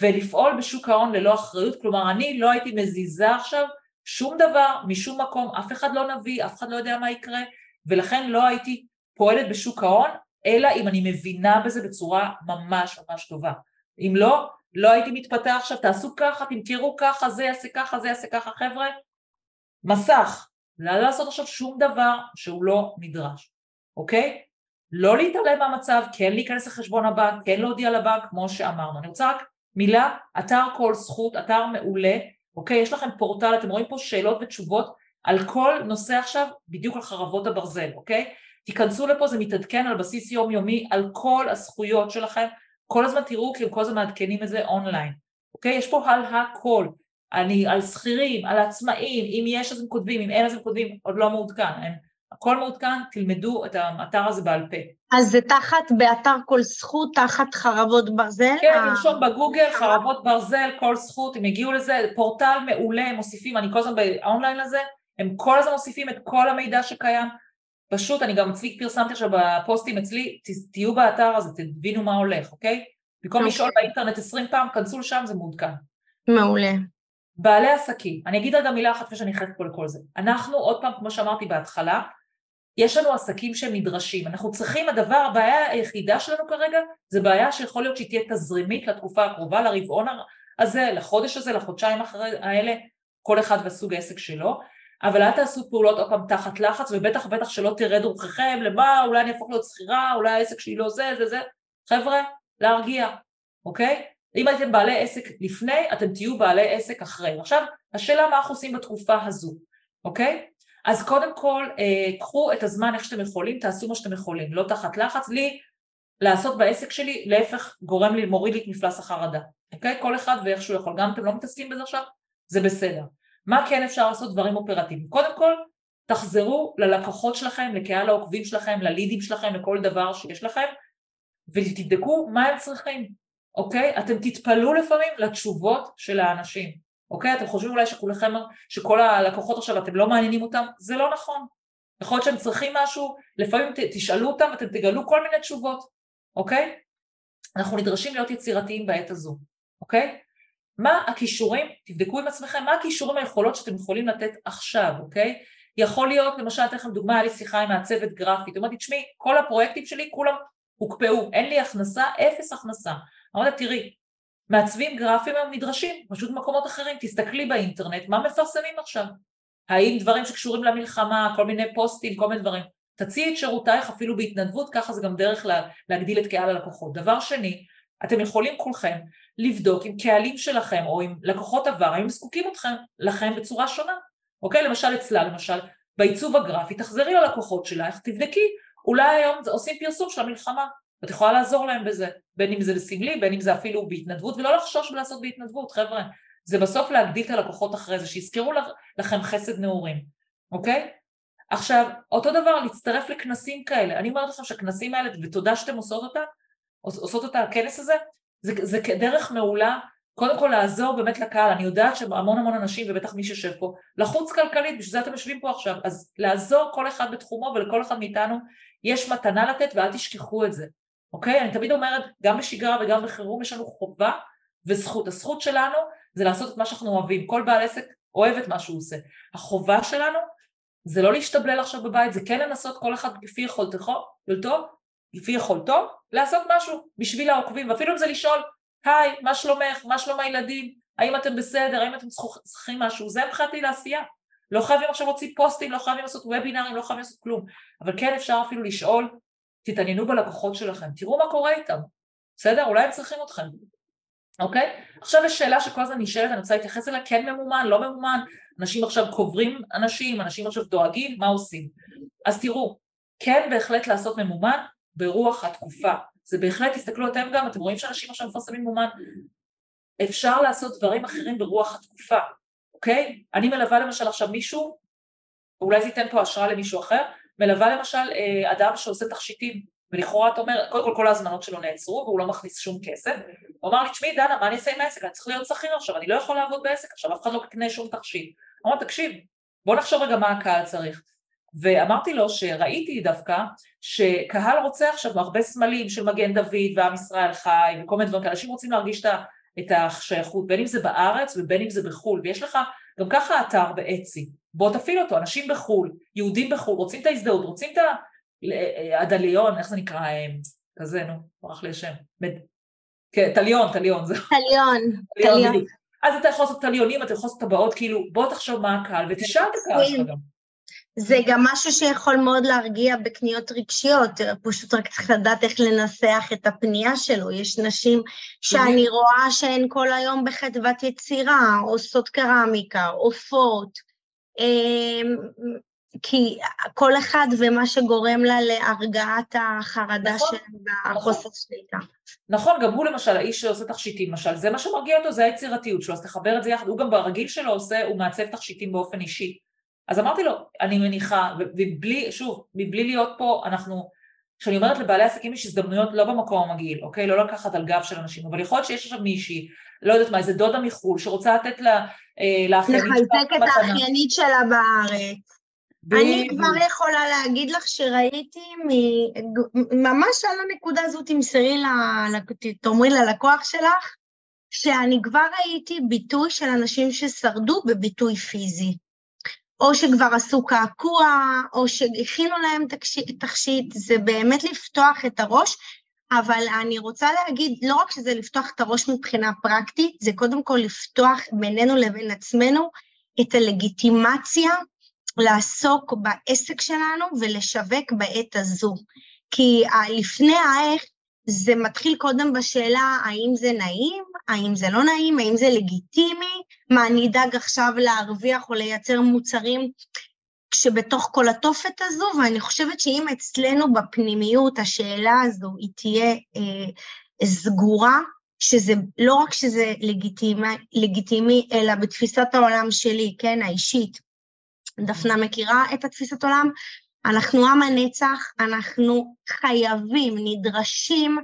ולפעול בשוק ההון ללא אחריות, כלומר אני לא הייתי מזיזה עכשיו שום דבר משום מקום, אף אחד לא נביא, אף אחד לא יודע מה יקרה, ולכן לא הייתי פועלת בשוק ההון, אלא אם אני מבינה בזה בצורה ממש ממש טובה. אם לא, לא הייתי מתפתח עכשיו, תעשו ככה, תמכרו ככה, זה יעשה ככה, זה יעשה ככה, חבר'ה, מסך, לא לעשות עכשיו שום דבר שהוא לא נדרש, אוקיי? לא להתעלם מהמצב, כן להיכנס לחשבון הבנק, כן להודיע לבנק, כמו שאמרנו. אני רוצה רק מילה, אתר כל זכות, אתר מעולה, אוקיי? יש לכם פורטל, אתם רואים פה שאלות ותשובות על כל נושא עכשיו, בדיוק על חרבות הברזל, אוקיי? תיכנסו לפה, זה מתעדכן על בסיס יומיומי על כל הזכויות שלכם, כל הזמן תראו כי הם כל הזמן מעדכנים את זה אונליין, אוקיי? יש פה על הכל. אני על שכירים, על עצמאים, אם יש אז הם כותבים, אם אין אז הם כותבים, עוד לא מעודכן, הם, הכל מעודכן, תלמדו את האתר הזה בעל פה. אז זה תחת, באתר כל זכות, תחת חרבות ברזל? כן, לרשום בגוגל, חרבות ברזל, כל זכות, הם הגיעו לזה, פורטל מעולה, הם מוסיפים, אני כל הזמן באונליין הזה, הם כל הזמן מוסיפים את כל המידע שקיים, פשוט, אני גם אצלי פרסמתי עכשיו בפוסטים אצלי, תהיו באתר הזה, תבינו מה הולך, אוקיי? במקום אוקיי. לשאול באינטרנט 20 פעם, כנסו לשם, זה מעודכן. מעולה. בעלי עסקים, אני אגיד רגע מילה אחת לפני שאני נכנסת פה לכל זה. אנחנו, עוד פעם, כמו שאמרתי בהתחלה, יש לנו עסקים שהם נדרשים. אנחנו צריכים, הדבר, הבעיה היחידה שלנו כרגע, זה בעיה שיכול להיות שהיא תהיה תזרימית לתקופה הקרובה, לרבעון הזה, לחודש הזה, לחודשיים אחרי האלה, כל אחד והסוג העסק שלו. אבל אל תעשו פעולות עוד פעם תחת לחץ, ובטח ובטח שלא תרד רוחכם, למה, אולי אני אהפוך להיות שכירה, אולי העסק שלי לא זה, זה, זה. חבר'ה, להרגיע, אוקיי? אם הייתם בעלי עסק לפני, אתם תהיו בעלי עסק אחרי. עכשיו, השאלה מה אנחנו עושים בתקופה הזו, אוקיי? אז קודם כל, אה, קחו את הזמן איך שאתם יכולים, תעשו מה שאתם יכולים, לא תחת לחץ. לי, לעשות בעסק שלי, להפך, גורם לי, מוריד לי את מפלס החרדה, אוקיי? כל אחד ואיך שהוא יכול. גם אם אתם לא מתעסקים בזה עכשיו, זה בסדר. מה כן אפשר לעשות? דברים אופרטיביים. קודם כל, תחזרו ללקוחות שלכם, לקהל העוקבים שלכם, ללידים שלכם, לכל דבר שיש לכם, ותבדקו מה הם צריכים, אוקיי? אתם תתפלאו לפעמים לתשובות של האנשים, אוקיי? אתם חושבים אולי שכולכם, שכל הלקוחות עכשיו אתם לא מעניינים אותם? זה לא נכון. יכול להיות שהם צריכים משהו, לפעמים תשאלו אותם ואתם תגלו כל מיני תשובות, אוקיי? אנחנו נדרשים להיות יצירתיים בעת הזו, אוקיי? מה הכישורים, תבדקו עם עצמכם, מה הכישורים היכולות שאתם יכולים לתת עכשיו, אוקיי? יכול להיות, למשל, אתן לכם דוגמה, היה לי שיחה עם מעצבת גרפית, אמרתי, תשמעי, כל הפרויקטים שלי כולם הוקפאו, אין לי הכנסה, אפס הכנסה. אמרתי, תראי, מעצבים גרפיים הם נדרשים, פשוט במקומות אחרים, תסתכלי באינטרנט, מה מפרסמים עכשיו? האם דברים שקשורים למלחמה, כל מיני פוסטים, כל מיני דברים. תציעי את שירותייך אפילו בהתנדבות, ככה זה גם דרך לה, להגדיל את קהל הלקוחות. דבר שני, אתם יכולים כולכם לבדוק עם קהלים שלכם או עם לקוחות עבר, האם זקוקים אתכם, לכם בצורה שונה. אוקיי? למשל אצלה, למשל, בעיצוב הגרפי, תחזרי ללקוחות שלך, תבדקי, אולי היום עושים פרסום של המלחמה, ואת יכולה לעזור להם בזה, בין אם זה בסמלי, בין אם זה אפילו בהתנדבות, ולא לחשוש בלעשות בהתנדבות, חבר'ה. זה בסוף להגדיל את הלקוחות אחרי זה, שיזכרו לכם חסד נעורים, אוקיי? עכשיו, אותו דבר, להצטרף לכנסים כאלה. אני אומרת לכם שהכנסים האלה, ותודה שאתם עושות אותה, עושות אותה הכנס הזה, זה, זה כדרך מעולה, קודם כל לעזור באמת לקהל, אני יודעת שהמון המון אנשים, ובטח מי שיושב פה, לחוץ כלכלית, בשביל זה אתם יושבים פה עכשיו, אז לעזור כל אחד בתחומו ולכל אחד מאיתנו יש מתנה לתת ואל תשכחו את זה, אוקיי? אני תמיד אומרת, גם בשגרה וגם בחירום יש לנו חובה וזכות. הזכות שלנו זה לעשות את מה שאנחנו אוהבים, כל בעל עסק אוהב את מה שהוא עושה. החובה שלנו זה לא להשתבלל עכשיו בבית, זה כן לנסות כל אחד לפי יכולתו, לפי יכולתו, לעשות משהו בשביל העוקבים, ואפילו אם זה לשאול, היי, מה שלומך, מה שלום הילדים, האם אתם בסדר, האם אתם צריכים משהו, זה מבחינתי לעשייה. לא חייבים עכשיו להוציא פוסטים, לא חייבים לעשות וובינארים, לא חייבים לעשות כלום, אבל כן אפשר אפילו לשאול, תתעניינו בלקוחות שלכם, תראו מה קורה איתם, בסדר? אולי הם צריכים אתכם, אוקיי? עכשיו יש שאלה שכל הזמן נשאלת, אני רוצה להתייחס אליה, כן ממומן, לא ממומן, אנשים עכשיו קוברים אנשים, אנשים עכשיו דואגים, מה עושים? אז תראו, כן בהחלט לעשות ממומן ברוח התקופה. זה בהחלט, תסתכלו אתם גם, אתם רואים שאנשים עכשיו מפרסמים ממומן. אפשר לעשות דברים אחרים ברוח התקופה, אוקיי? אני מלווה למשל עכשיו מישהו, אולי זה ייתן פה השראה למישהו אחר, מלווה למשל אה, אדם שעושה תכשיטים, ולכאורה אתה אומר, קודם כל כל ההזמנות שלו נעצרו והוא לא מכניס שום כסף, הוא אמר לי, תשמעי דנה, מה אני אעשה עם העסק? אני צריך להיות שכיר עכשיו, אני לא יכול לעבוד בעסק עכשיו, אף אחד לא יקנה שום תכשיט. אמר, תקשיב, בוא נחשוב רגע מה הקהל צריך. ואמרתי לו שראיתי דווקא שקהל רוצה עכשיו הרבה סמלים של מגן דוד ועם ישראל חי וכל מיני דברים כאלה, אנשים רוצים להרגיש את השייכות, בין אם זה בארץ ובין אם זה בחו"ל, ויש לך גם ככה אתר באצי, בוא תפעיל אותו, אנשים בחו"ל, יהודים בחו"ל, רוצים את ההזדהות, רוצים את הדליון, איך זה נקרא, אה, כזה, נו, ברח לי השם, כן, טליון, זהו. טליון, טליון. אז אתה יכול לעשות טליונים, אתה יכול לעשות טבעות, כאילו, בוא תחשוב מה הקהל, ותשאל את הקהל שלך גם. זה גם משהו שיכול מאוד להרגיע בקניות רגשיות, פשוט רק צריך לדעת איך לנסח את הפנייה שלו. יש נשים שאני רואה שהן כל היום בחדוות יצירה, עושות קרמיקה, עופות, כי כל אחד ומה שגורם לה להרגעת החרדה נכון, שלהם והחוסר נכון. שליטה. נכון, גם הוא למשל, האיש שעושה תכשיטים למשל, זה מה שמרגיע אותו, זה היצירתיות שלו, אז תחבר את זה יחד, הוא גם ברגיל שלו עושה, הוא מעצב תכשיטים באופן אישי. אז אמרתי לו, אני מניחה, ובלי, שוב, מבלי להיות פה, אנחנו, כשאני אומרת לבעלי עסקים יש הזדמנויות לא במקום המגעיל, אוקיי? לא לקחת על גב של אנשים, אבל יכול להיות שיש עכשיו מישהי, לא יודעת מה, איזה דודה מחו"ל, שרוצה לתת לה, אה, לאחיינית שלה לחזק את האחיינית שלה בארץ. אני כבר יכולה להגיד לך שראיתי ממש על הנקודה הזאת, תמסרי, תאמרי ללקוח שלך, שאני כבר ראיתי ביטוי של אנשים ששרדו בביטוי פיזי. או שכבר עשו קעקוע, או שהכינו להם תכשיט, זה באמת לפתוח את הראש, אבל אני רוצה להגיד, לא רק שזה לפתוח את הראש מבחינה פרקטית, זה קודם כל לפתוח בינינו לבין עצמנו את הלגיטימציה לעסוק בעסק שלנו ולשווק בעת הזו. כי לפני האיך זה מתחיל קודם בשאלה האם זה נעים, האם זה לא נעים, האם זה לגיטימי, מה אני אדאג עכשיו להרוויח או לייצר מוצרים כשבתוך כל התופת הזו, ואני חושבת שאם אצלנו בפנימיות השאלה הזו היא תהיה אה, סגורה, שזה לא רק שזה לגיטימי, לגיטימי, אלא בתפיסת העולם שלי, כן, האישית, דפנה מכירה את התפיסת עולם, אנחנו עם הנצח, אנחנו חייבים, נדרשים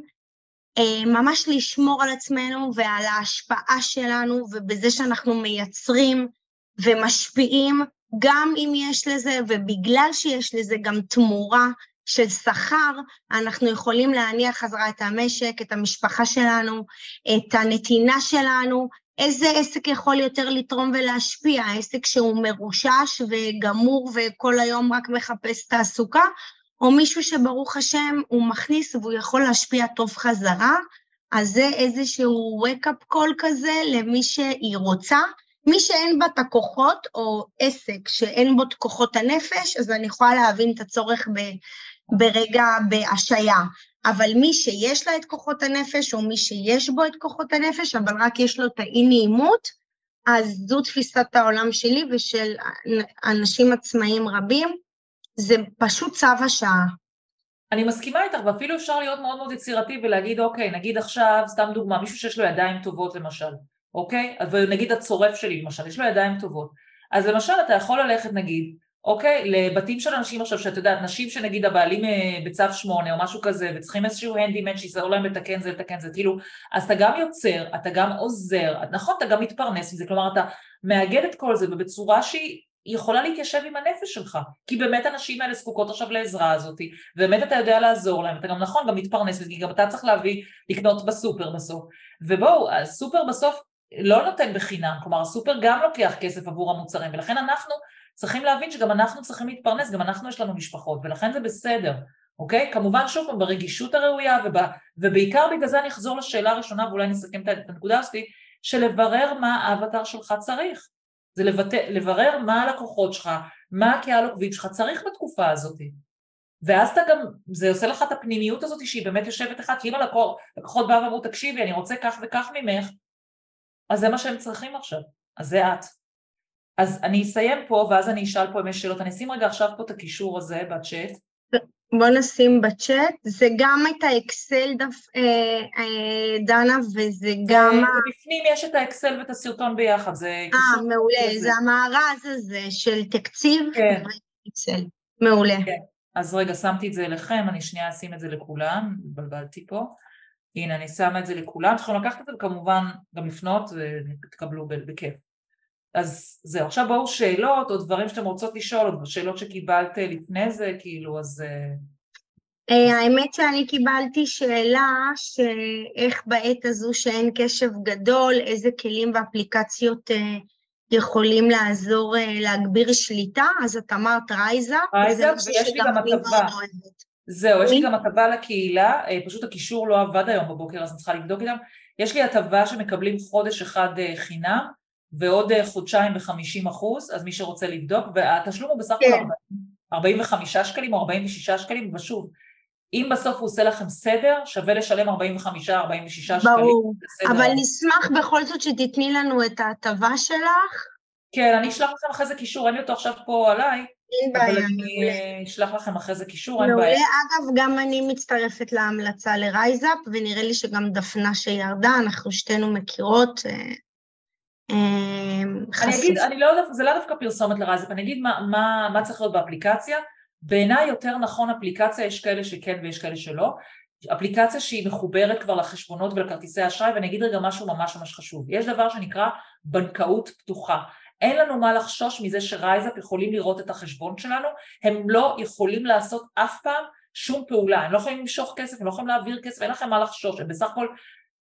ממש לשמור על עצמנו ועל ההשפעה שלנו ובזה שאנחנו מייצרים ומשפיעים, גם אם יש לזה, ובגלל שיש לזה גם תמורה של שכר, אנחנו יכולים להניח חזרה את המשק, את המשפחה שלנו, את הנתינה שלנו, איזה עסק יכול יותר לתרום ולהשפיע? עסק שהוא מרושש וגמור וכל היום רק מחפש תעסוקה, או מישהו שברוך השם הוא מכניס והוא יכול להשפיע טוב חזרה, אז זה איזשהו wake-up call כזה למי שהיא רוצה. מי שאין בה את הכוחות, או עסק שאין בו את כוחות הנפש, אז אני יכולה להבין את הצורך ב, ברגע בהשעיה. אבל מי שיש לה את כוחות הנפש, או מי שיש בו את כוחות הנפש, אבל רק יש לו את האי-נעימות, אז זו תפיסת העולם שלי ושל אנשים עצמאיים רבים, זה פשוט צו השעה. אני מסכימה איתך, ואפילו אפשר להיות מאוד מאוד יצירתי ולהגיד, אוקיי, נגיד עכשיו, סתם דוגמה, מישהו שיש לו ידיים טובות למשל, אוקיי? ונגיד הצורף שלי למשל, יש לו ידיים טובות. אז למשל אתה יכול ללכת נגיד אוקיי? לבתים של אנשים עכשיו, שאת יודעת, נשים שנגיד הבעלים אה, בצו שמונה או משהו כזה, וצריכים איזשהו הנדימן שיעזור להם לתקן זה, לתקן זה, כאילו, אז אתה גם יוצר, אתה גם עוזר, נכון, אתה גם מתפרנס מזה, כלומר, אתה מאגד את כל זה, ובצורה שהיא יכולה להתיישב עם הנפש שלך, כי באמת הנשים האלה זקוקות עכשיו לעזרה הזאת, ובאמת אתה יודע לעזור להם, אתה גם נכון, גם מתפרנס כי גם אתה צריך להביא, לקנות בסופר בסוף. ובואו, הסופר בסוף לא נותן בחינם, כלומר הסופר גם לוקח כסף עבור המוצרים, ולכן אנחנו צריכים להבין שגם אנחנו צריכים להתפרנס, גם אנחנו יש לנו משפחות, ולכן זה בסדר, אוקיי? כמובן שוב ברגישות הראויה, ובא, ובעיקר בגלל זה אני אחזור לשאלה הראשונה, ואולי נסכם את הנקודה הזאת, של לברר מה האבטר שלך צריך. זה לבט... לברר מה הלקוחות שלך, מה הקהל עוקבים שלך צריך בתקופה הזאת. ואז אתה גם, זה עושה לך את הפנימיות הזאת שהיא באמת יושבת לך, כי אם הלקוחות באו ואמרו, תקשיבי, אני רוצה כך וכך ממך, אז זה מה שהם צריכים עכשיו, אז זה את. אז אני אסיים פה, ואז אני אשאל פה אם יש שאלות. אני אשים רגע עכשיו פה את הקישור הזה בצ'אט. בוא נשים בצ'אט, זה גם את האקסל דף, אה, אה, דנה, וזה גם... בפנים יש את האקסל ואת הסרטון ביחד, זה... אה, מעולה, זה. זה המארז הזה של תקציב כן. ואקסל, מעולה. כן. אז רגע, שמתי את זה אליכם, אני שנייה אשים את זה לכולם, התבלבלתי פה. הנה, אני שמה את זה לכולם, צריכים לקחת את זה וכמובן גם לפנות ותקבלו בכיף. אז זהו, עכשיו בואו שאלות או דברים שאתם רוצות לשאול, או שאלות שקיבלת אה, לפני זה, כאילו, אז... אה, אה, האמת שאני קיבלתי שאלה שאיך בעת הזו שאין קשב גדול, איזה כלים ואפליקציות יכולים לעזור להגביר שליטה, אז את אמרת רייזה. רייזה, ויש לי גם הטבה. זהו, יש לי גם הטבה לקהילה, פשוט הקישור לא עבד היום בבוקר, אז אני צריכה לבדוק איתם. יש לי הטבה שמקבלים חודש אחד חינם, ועוד אה, חודשיים ב-50 אחוז, אז מי שרוצה לבדוק, והתשלום הוא בסך הכל כן. 45 שקלים או 46 שקלים, ושוב, אם בסוף הוא עושה לכם סדר, שווה לשלם 45-46 שקלים. ברור, אבל נשמח בכל זאת שתתני לנו את ההטבה שלך. כן, אני אשלח לכם אחרי זה קישור, אין לי אותו עכשיו פה עליי. אין בעיה. אבל אני אשלח לכם אחרי זה קישור, אין בעיה. אגב, גם אני מצטרפת להמלצה לרייזאפ, ונראה לי שגם דפנה שירדה, אנחנו שתינו מכירות, אה, אני אגיד, אני לא, זה לא דווקא פרסומת לרזפ, אני אגיד מה, מה, מה צריך להיות באפליקציה. בעיניי יותר נכון אפליקציה, יש כאלה שכן ויש כאלה שלא. אפליקציה שהיא מחוברת כבר לחשבונות ולכרטיסי אשראי, ואני אגיד רגע משהו ממש ממש חשוב. יש דבר שנקרא בנקאות פתוחה. אין לנו מה לחשוש מזה שרייזאפ יכולים לראות את החשבון שלנו, הם לא יכולים לעשות אף פעם שום פעולה, הם לא יכולים למשוך כסף, הם לא יכולים להעביר כסף, אין לכם מה לחשוש, הם בסך הכל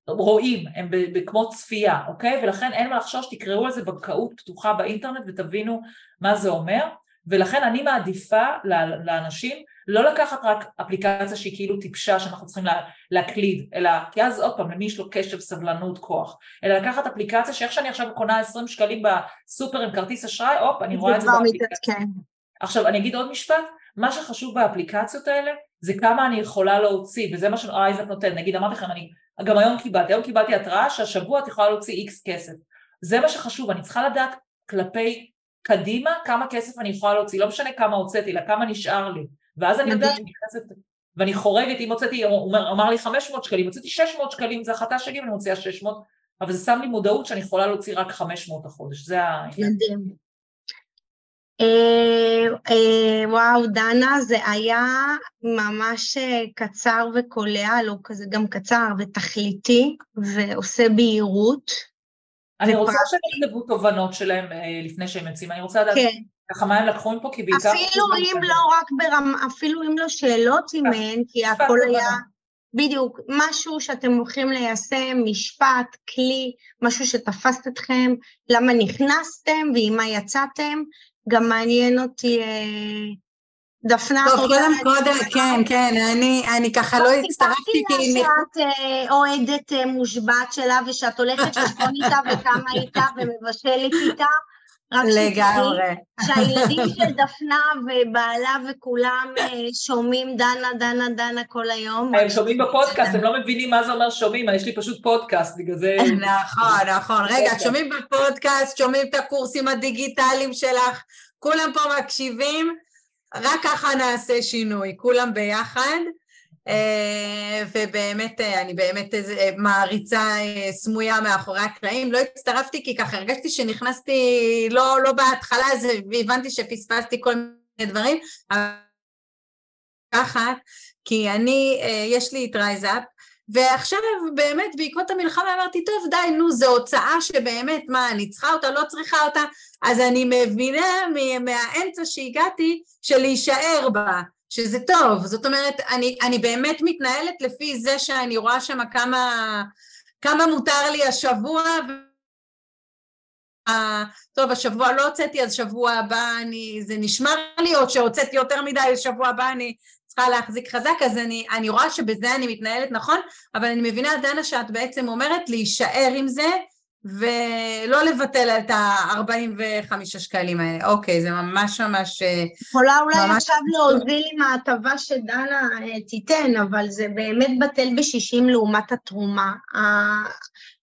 רואים, הם כמו צפייה, אוקיי? ולכן אין מה לחשוש, תקראו על זה בנקאות פתוחה באינטרנט ותבינו מה זה אומר, ולכן אני מעדיפה לאנשים לא לקחת רק אפליקציה שהיא כאילו טיפשה שאנחנו צריכים לה, להקליד, אלא כי אז עוד פעם למי יש לו קשב, סבלנות, כוח, אלא לקחת אפליקציה שאיך שאני עכשיו קונה 20 שקלים בסופר עם כרטיס אשראי, הופ, אני רואה את זה באפליקציה. עכשיו אני אגיד עוד משפט, מה שחשוב באפליקציות האלה זה כמה אני יכולה להוציא, וזה מה שאייזק נותן, נגיד אמרתי לכם, אני גם היום קיבלתי, היום קיבלתי התראה שהשבוע את יכולה להוציא איקס כסף, זה מה שחשוב, אני צריכה לדעת כלפי קדימה כמה כסף אני יכולה להוציא, לא משנה כמה הוצאתי, אלא כמה נשאר לי, ואז אני יודעת שאני נכנסת, ואני חורגת, אם הוצאתי, הוא אמר, אמר לי 500 שקלים, הוצאתי 600 שקלים, זה החלטה שלי ואני מוציאה 600, אבל זה שם לי מודעות שאני יכולה להוציא רק 500 החודש, זה ה... מדהים. אה, אה, וואו, דנה, זה היה ממש אה, קצר וקולע, לא כזה גם קצר ותכליתי, ועושה בהירות. אני רוצה שהם יכתבו תובנות שלהם לפני שהם יוצאים, אני רוצה לדעת כן. ככה מה הם לקחו מפה, כי בעיקר... אפילו אם לא רק ברמה, אפילו אם לא שאלות אם אין, כי הכל היה... בדיוק, משהו שאתם הולכים ליישם, משפט, כלי, משהו שתפס אתכם, למה נכנסתם ועם מה יצאתם, גם מעניין אותי, אה, דפנה... טוב, קודם קודם, כן, כן, אני, אני ככה לא הצטרפתי כי... סיפרתי לה שאת אה, אוהדת אה, מושבעת שלה ושאת הולכת לשכון איתה וכמה איתה ומבשלת איתה. רק לגמרי. שהילדים של דפנה ובעלה וכולם שומעים דנה, דנה, דנה כל היום. הם שומעים בפודקאסט, הם לא מבינים מה זה אומר שומעים, יש לי פשוט פודקאסט, בגלל זה... נכון, נכון. רגע, שומעים בפודקאסט, שומעים את הקורסים הדיגיטליים שלך, כולם פה מקשיבים, רק ככה נעשה שינוי, כולם ביחד. אה, ובאמת, אה, אני באמת אה, מעריצה סמויה מאחורי הקלעים. לא הצטרפתי כי ככה הרגשתי שנכנסתי לא, לא בהתחלה, והבנתי שפספסתי כל מיני דברים. ככה, כי אני, יש לי את רייזאפ, ועכשיו באמת בעקבות המלחמה אמרתי, טוב די, נו, זו הוצאה שבאמת, מה, אני צריכה אותה, לא צריכה אותה, אז אני מבינה מהאמצע שהגעתי של להישאר בה. שזה טוב, זאת אומרת, אני, אני באמת מתנהלת לפי זה שאני רואה שם כמה, כמה מותר לי השבוע, ו... טוב, השבוע לא הוצאתי, אז שבוע הבא אני, זה נשמר לי, או שהוצאתי יותר מדי, אז שבוע הבא אני צריכה להחזיק חזק, אז אני, אני רואה שבזה אני מתנהלת נכון, אבל אני מבינה, דנה, שאת בעצם אומרת להישאר עם זה, ולא לבטל את ה-45 שקלים האלה. אוקיי, זה ממש ממש... אה, יכולה אולי ממש... עכשיו להוזיל עם ההטבה שדנה אה, תיתן, אבל זה באמת בטל ב-60 לעומת התרומה.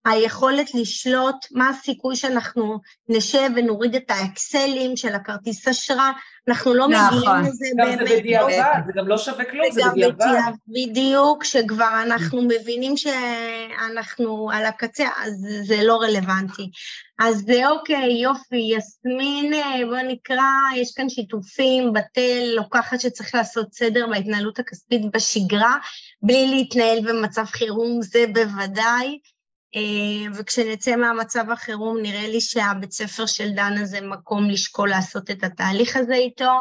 היכולת לשלוט, מה הסיכוי שאנחנו נשב ונוריד את האקסלים של הכרטיס אשראי, אנחנו לא נכון. מגיעים לזה באמת. גם זה בדיעבד, זה גם לא שווה כלום, זה בדיעבד. בדיוק, שכבר אנחנו מבינים שאנחנו על הקצה, אז זה לא רלוונטי. אז אוקיי, יופי, יסמין, בוא נקרא, יש כאן שיתופים, בתל, לוקחת שצריך לעשות סדר בהתנהלות הכספית בשגרה, בלי להתנהל במצב חירום, זה בוודאי. אה, וכשנצא מהמצב החירום נראה לי שהבית ספר של דנה זה מקום לשקול לעשות את התהליך הזה איתו.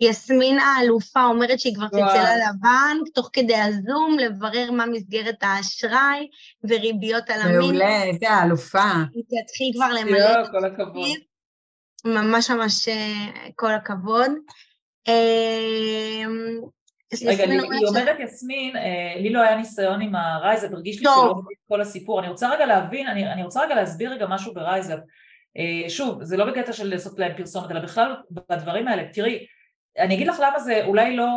יסמין האלופה אומרת שהיא כבר תצא לה לבנק, תוך כדי הזום, לברר מה מסגרת האשראי וריביות על המין. מעולה, איזה האלופה. היא תתחיל כבר למלא את כל הכבוד. ממש ממש אה, כל הכבוד. רגע, היא אומרת יסמין, אה, לי לא היה ניסיון עם הרייזאפ, הרגיש לי שלא מבין כל הסיפור. אני רוצה רגע להבין, אני, רוצה רגע להסביר רגע משהו ברייזאפ. אה, שוב, זה לא בקטע של לעשות להם פרסומת, אלא בכלל בדברים האלה. תראי, אני אגיד לך למה זה, אולי לא,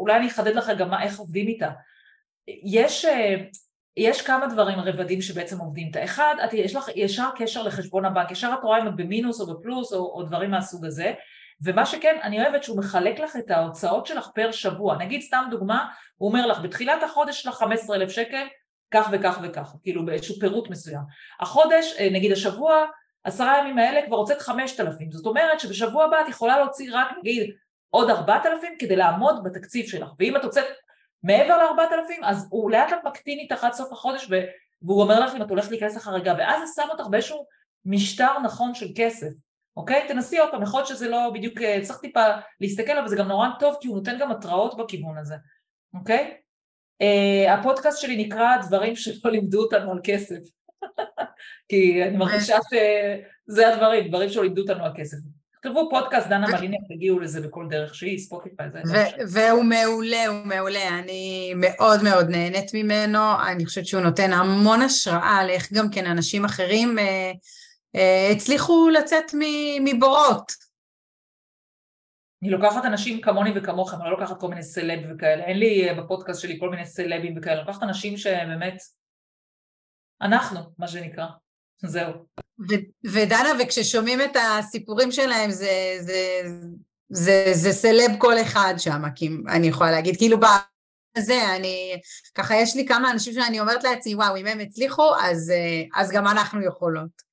אולי אני אחדד לך גם מה, איך עובדים איתה. יש, אה, יש כמה דברים, רבדים שבעצם עובדים איתה. אחד, את, יש לך ישר קשר לחשבון הבנק, ישר את רואה אם את במינוס או בפלוס או, או דברים מהסוג הזה. ומה שכן, אני אוהבת שהוא מחלק לך את ההוצאות שלך פר שבוע. נגיד סתם דוגמה, הוא אומר לך, בתחילת החודש שלך 15,000 שקל, כך וכך וכך, כאילו באיזשהו פירוט מסוים. החודש, אה, נגיד השבוע, עשרה ימים האלה כבר הוצאת 5,000, זאת אומרת שבשבוע הבא את יכולה להוציא רק נגיד עוד 4,000 כדי לעמוד בתקציב שלך, ואם את הוצאת מעבר ל-4,000 אז הוא לאט לאט מקטין איתך עד סוף החודש והוא אומר לך אם את הולכת להיכנס לחריגה ואז זה שם אותך באיזשהו משטר נכון של כסף אוקיי? תנסי עוד פעם, יכול להיות שזה לא בדיוק, אה, צריך טיפה להסתכל אבל זה גם נורא טוב כי הוא נותן גם התראות בכיוון הזה, אוקיי? Uh, הפודקאסט שלי נקרא דברים שלא לימדו אותנו על כסף כי אני מרגישה שזה הדברים, דברים שלא לימדו אותנו על כסף. תכתבו פודקאסט דנה מליניאק, תגיעו לזה בכל דרך שהיא, ספוטיפיי, זה... והוא מעולה, הוא מעולה, אני מאוד מאוד נהנית ממנו, אני חושבת שהוא נותן המון השראה לאיך גם כן אנשים אחרים uh, הצליחו לצאת מבורות. אני לוקחת אנשים כמוני וכמוכם, אני לא לוקחת כל מיני סלב וכאלה, אין לי בפודקאסט שלי כל מיני סלבים וכאלה, אני לוקחת אנשים שהם באמת אנחנו, מה שנקרא. זהו. ו- ודנה, וכששומעים את הסיפורים שלהם, זה, זה, זה, זה סלב כל אחד שם, אני יכולה להגיד, כאילו בזה, אני, ככה יש לי כמה אנשים שאני אומרת לעצמי, וואו, אם הם הצליחו, אז, אז גם אנחנו יכולות.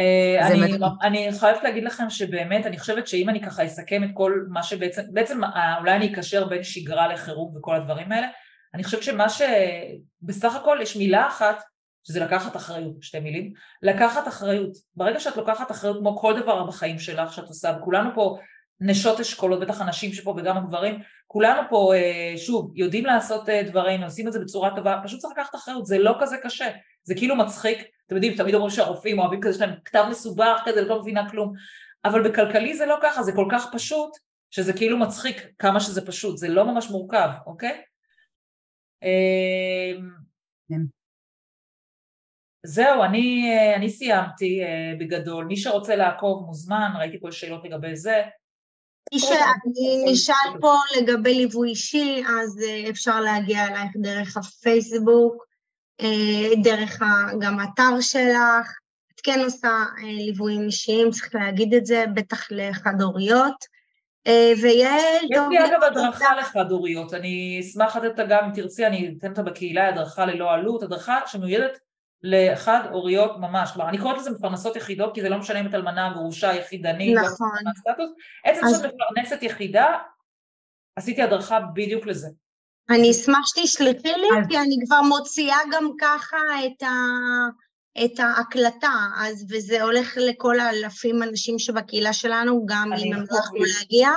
Uh, אני, אני חייבת להגיד לכם שבאמת, אני חושבת שאם אני ככה אסכם את כל מה שבעצם, בעצם אה, אולי אני אקשר בין שגרה לחירום וכל הדברים האלה, אני חושבת שמה שבסך הכל יש מילה אחת שזה לקחת אחריות, שתי מילים, לקחת אחריות. ברגע שאת לוקחת אחריות כמו כל דבר בחיים שלך שאת עושה, וכולנו פה נשות אשכולות, בטח הנשים שפה וגם הגברים, כולנו פה, אה, שוב, יודעים לעשות אה, דברים, עושים את זה בצורה טובה, פשוט צריך לקחת אחריות, זה לא כזה קשה, זה כאילו מצחיק, אתם יודעים, תמיד אומרים שהרופאים אוהבים כזה, יש להם כתב מסובך כזה, לא מבינה כלום, אבל בכלכלי זה לא ככה, זה כל כך פשוט, שזה כאילו מצחיק כמה שזה פשוט, זה לא ממש מורכב, אוקיי? כן. זהו, אני, אה, אני סיימתי אה, בגדול, מי שרוצה לעקוב מוזמן, ראיתי פה שאלות לגבי זה. מי שאני נשאל פה לגבי ליווי אישי, אז אה, אפשר להגיע אלייך דרך הפייסבוק, דרך גם האתר שלך. את כן עושה ליוויים אישיים, צריך להגיד את זה, בטח לחד-הוריות. ויעל... יש לי אגב הדרכה לחד-הוריות, אני אשמח לתת אותה גם אם תרצי, אני אתן אותה בקהילה, הדרכה ללא עלות, הדרכה שמיועדת לחד הוריות ממש, כלומר אני קוראת לזה מפרנסות יחידות כי זה לא משנה אם את אלמנה, גרושה, יחידנית, לא נכון, עצם אז... שאת מפרנסת יחידה, עשיתי הדרכה בדיוק לזה. אני אשמח שתשלחי לי, אז... כי אני כבר מוציאה גם ככה את, ה... את ההקלטה, אז וזה הולך לכל האלפים אנשים שבקהילה שלנו, גם אם הם לא להגיע,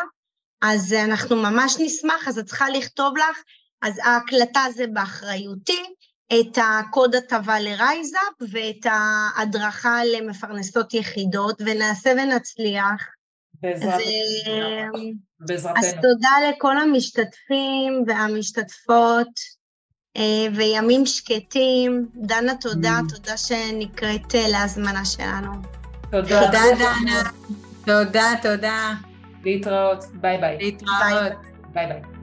אז אנחנו ממש נשמח, אז את צריכה לכתוב לך, אז ההקלטה זה באחריותי, את הקוד הטבה לרייזאפ ואת ההדרכה למפרנסות יחידות, ונעשה ונצליח. בעזרת בעזרתנו. אז תודה לכל המשתתפים והמשתתפות, אה, וימים שקטים. דנה, תודה, mm. תודה שנענית אה, להזמנה שלנו. תודה. תודה, דנה. תודה, תודה. להתראות. ביי ביי. להתראות. ביי ביי.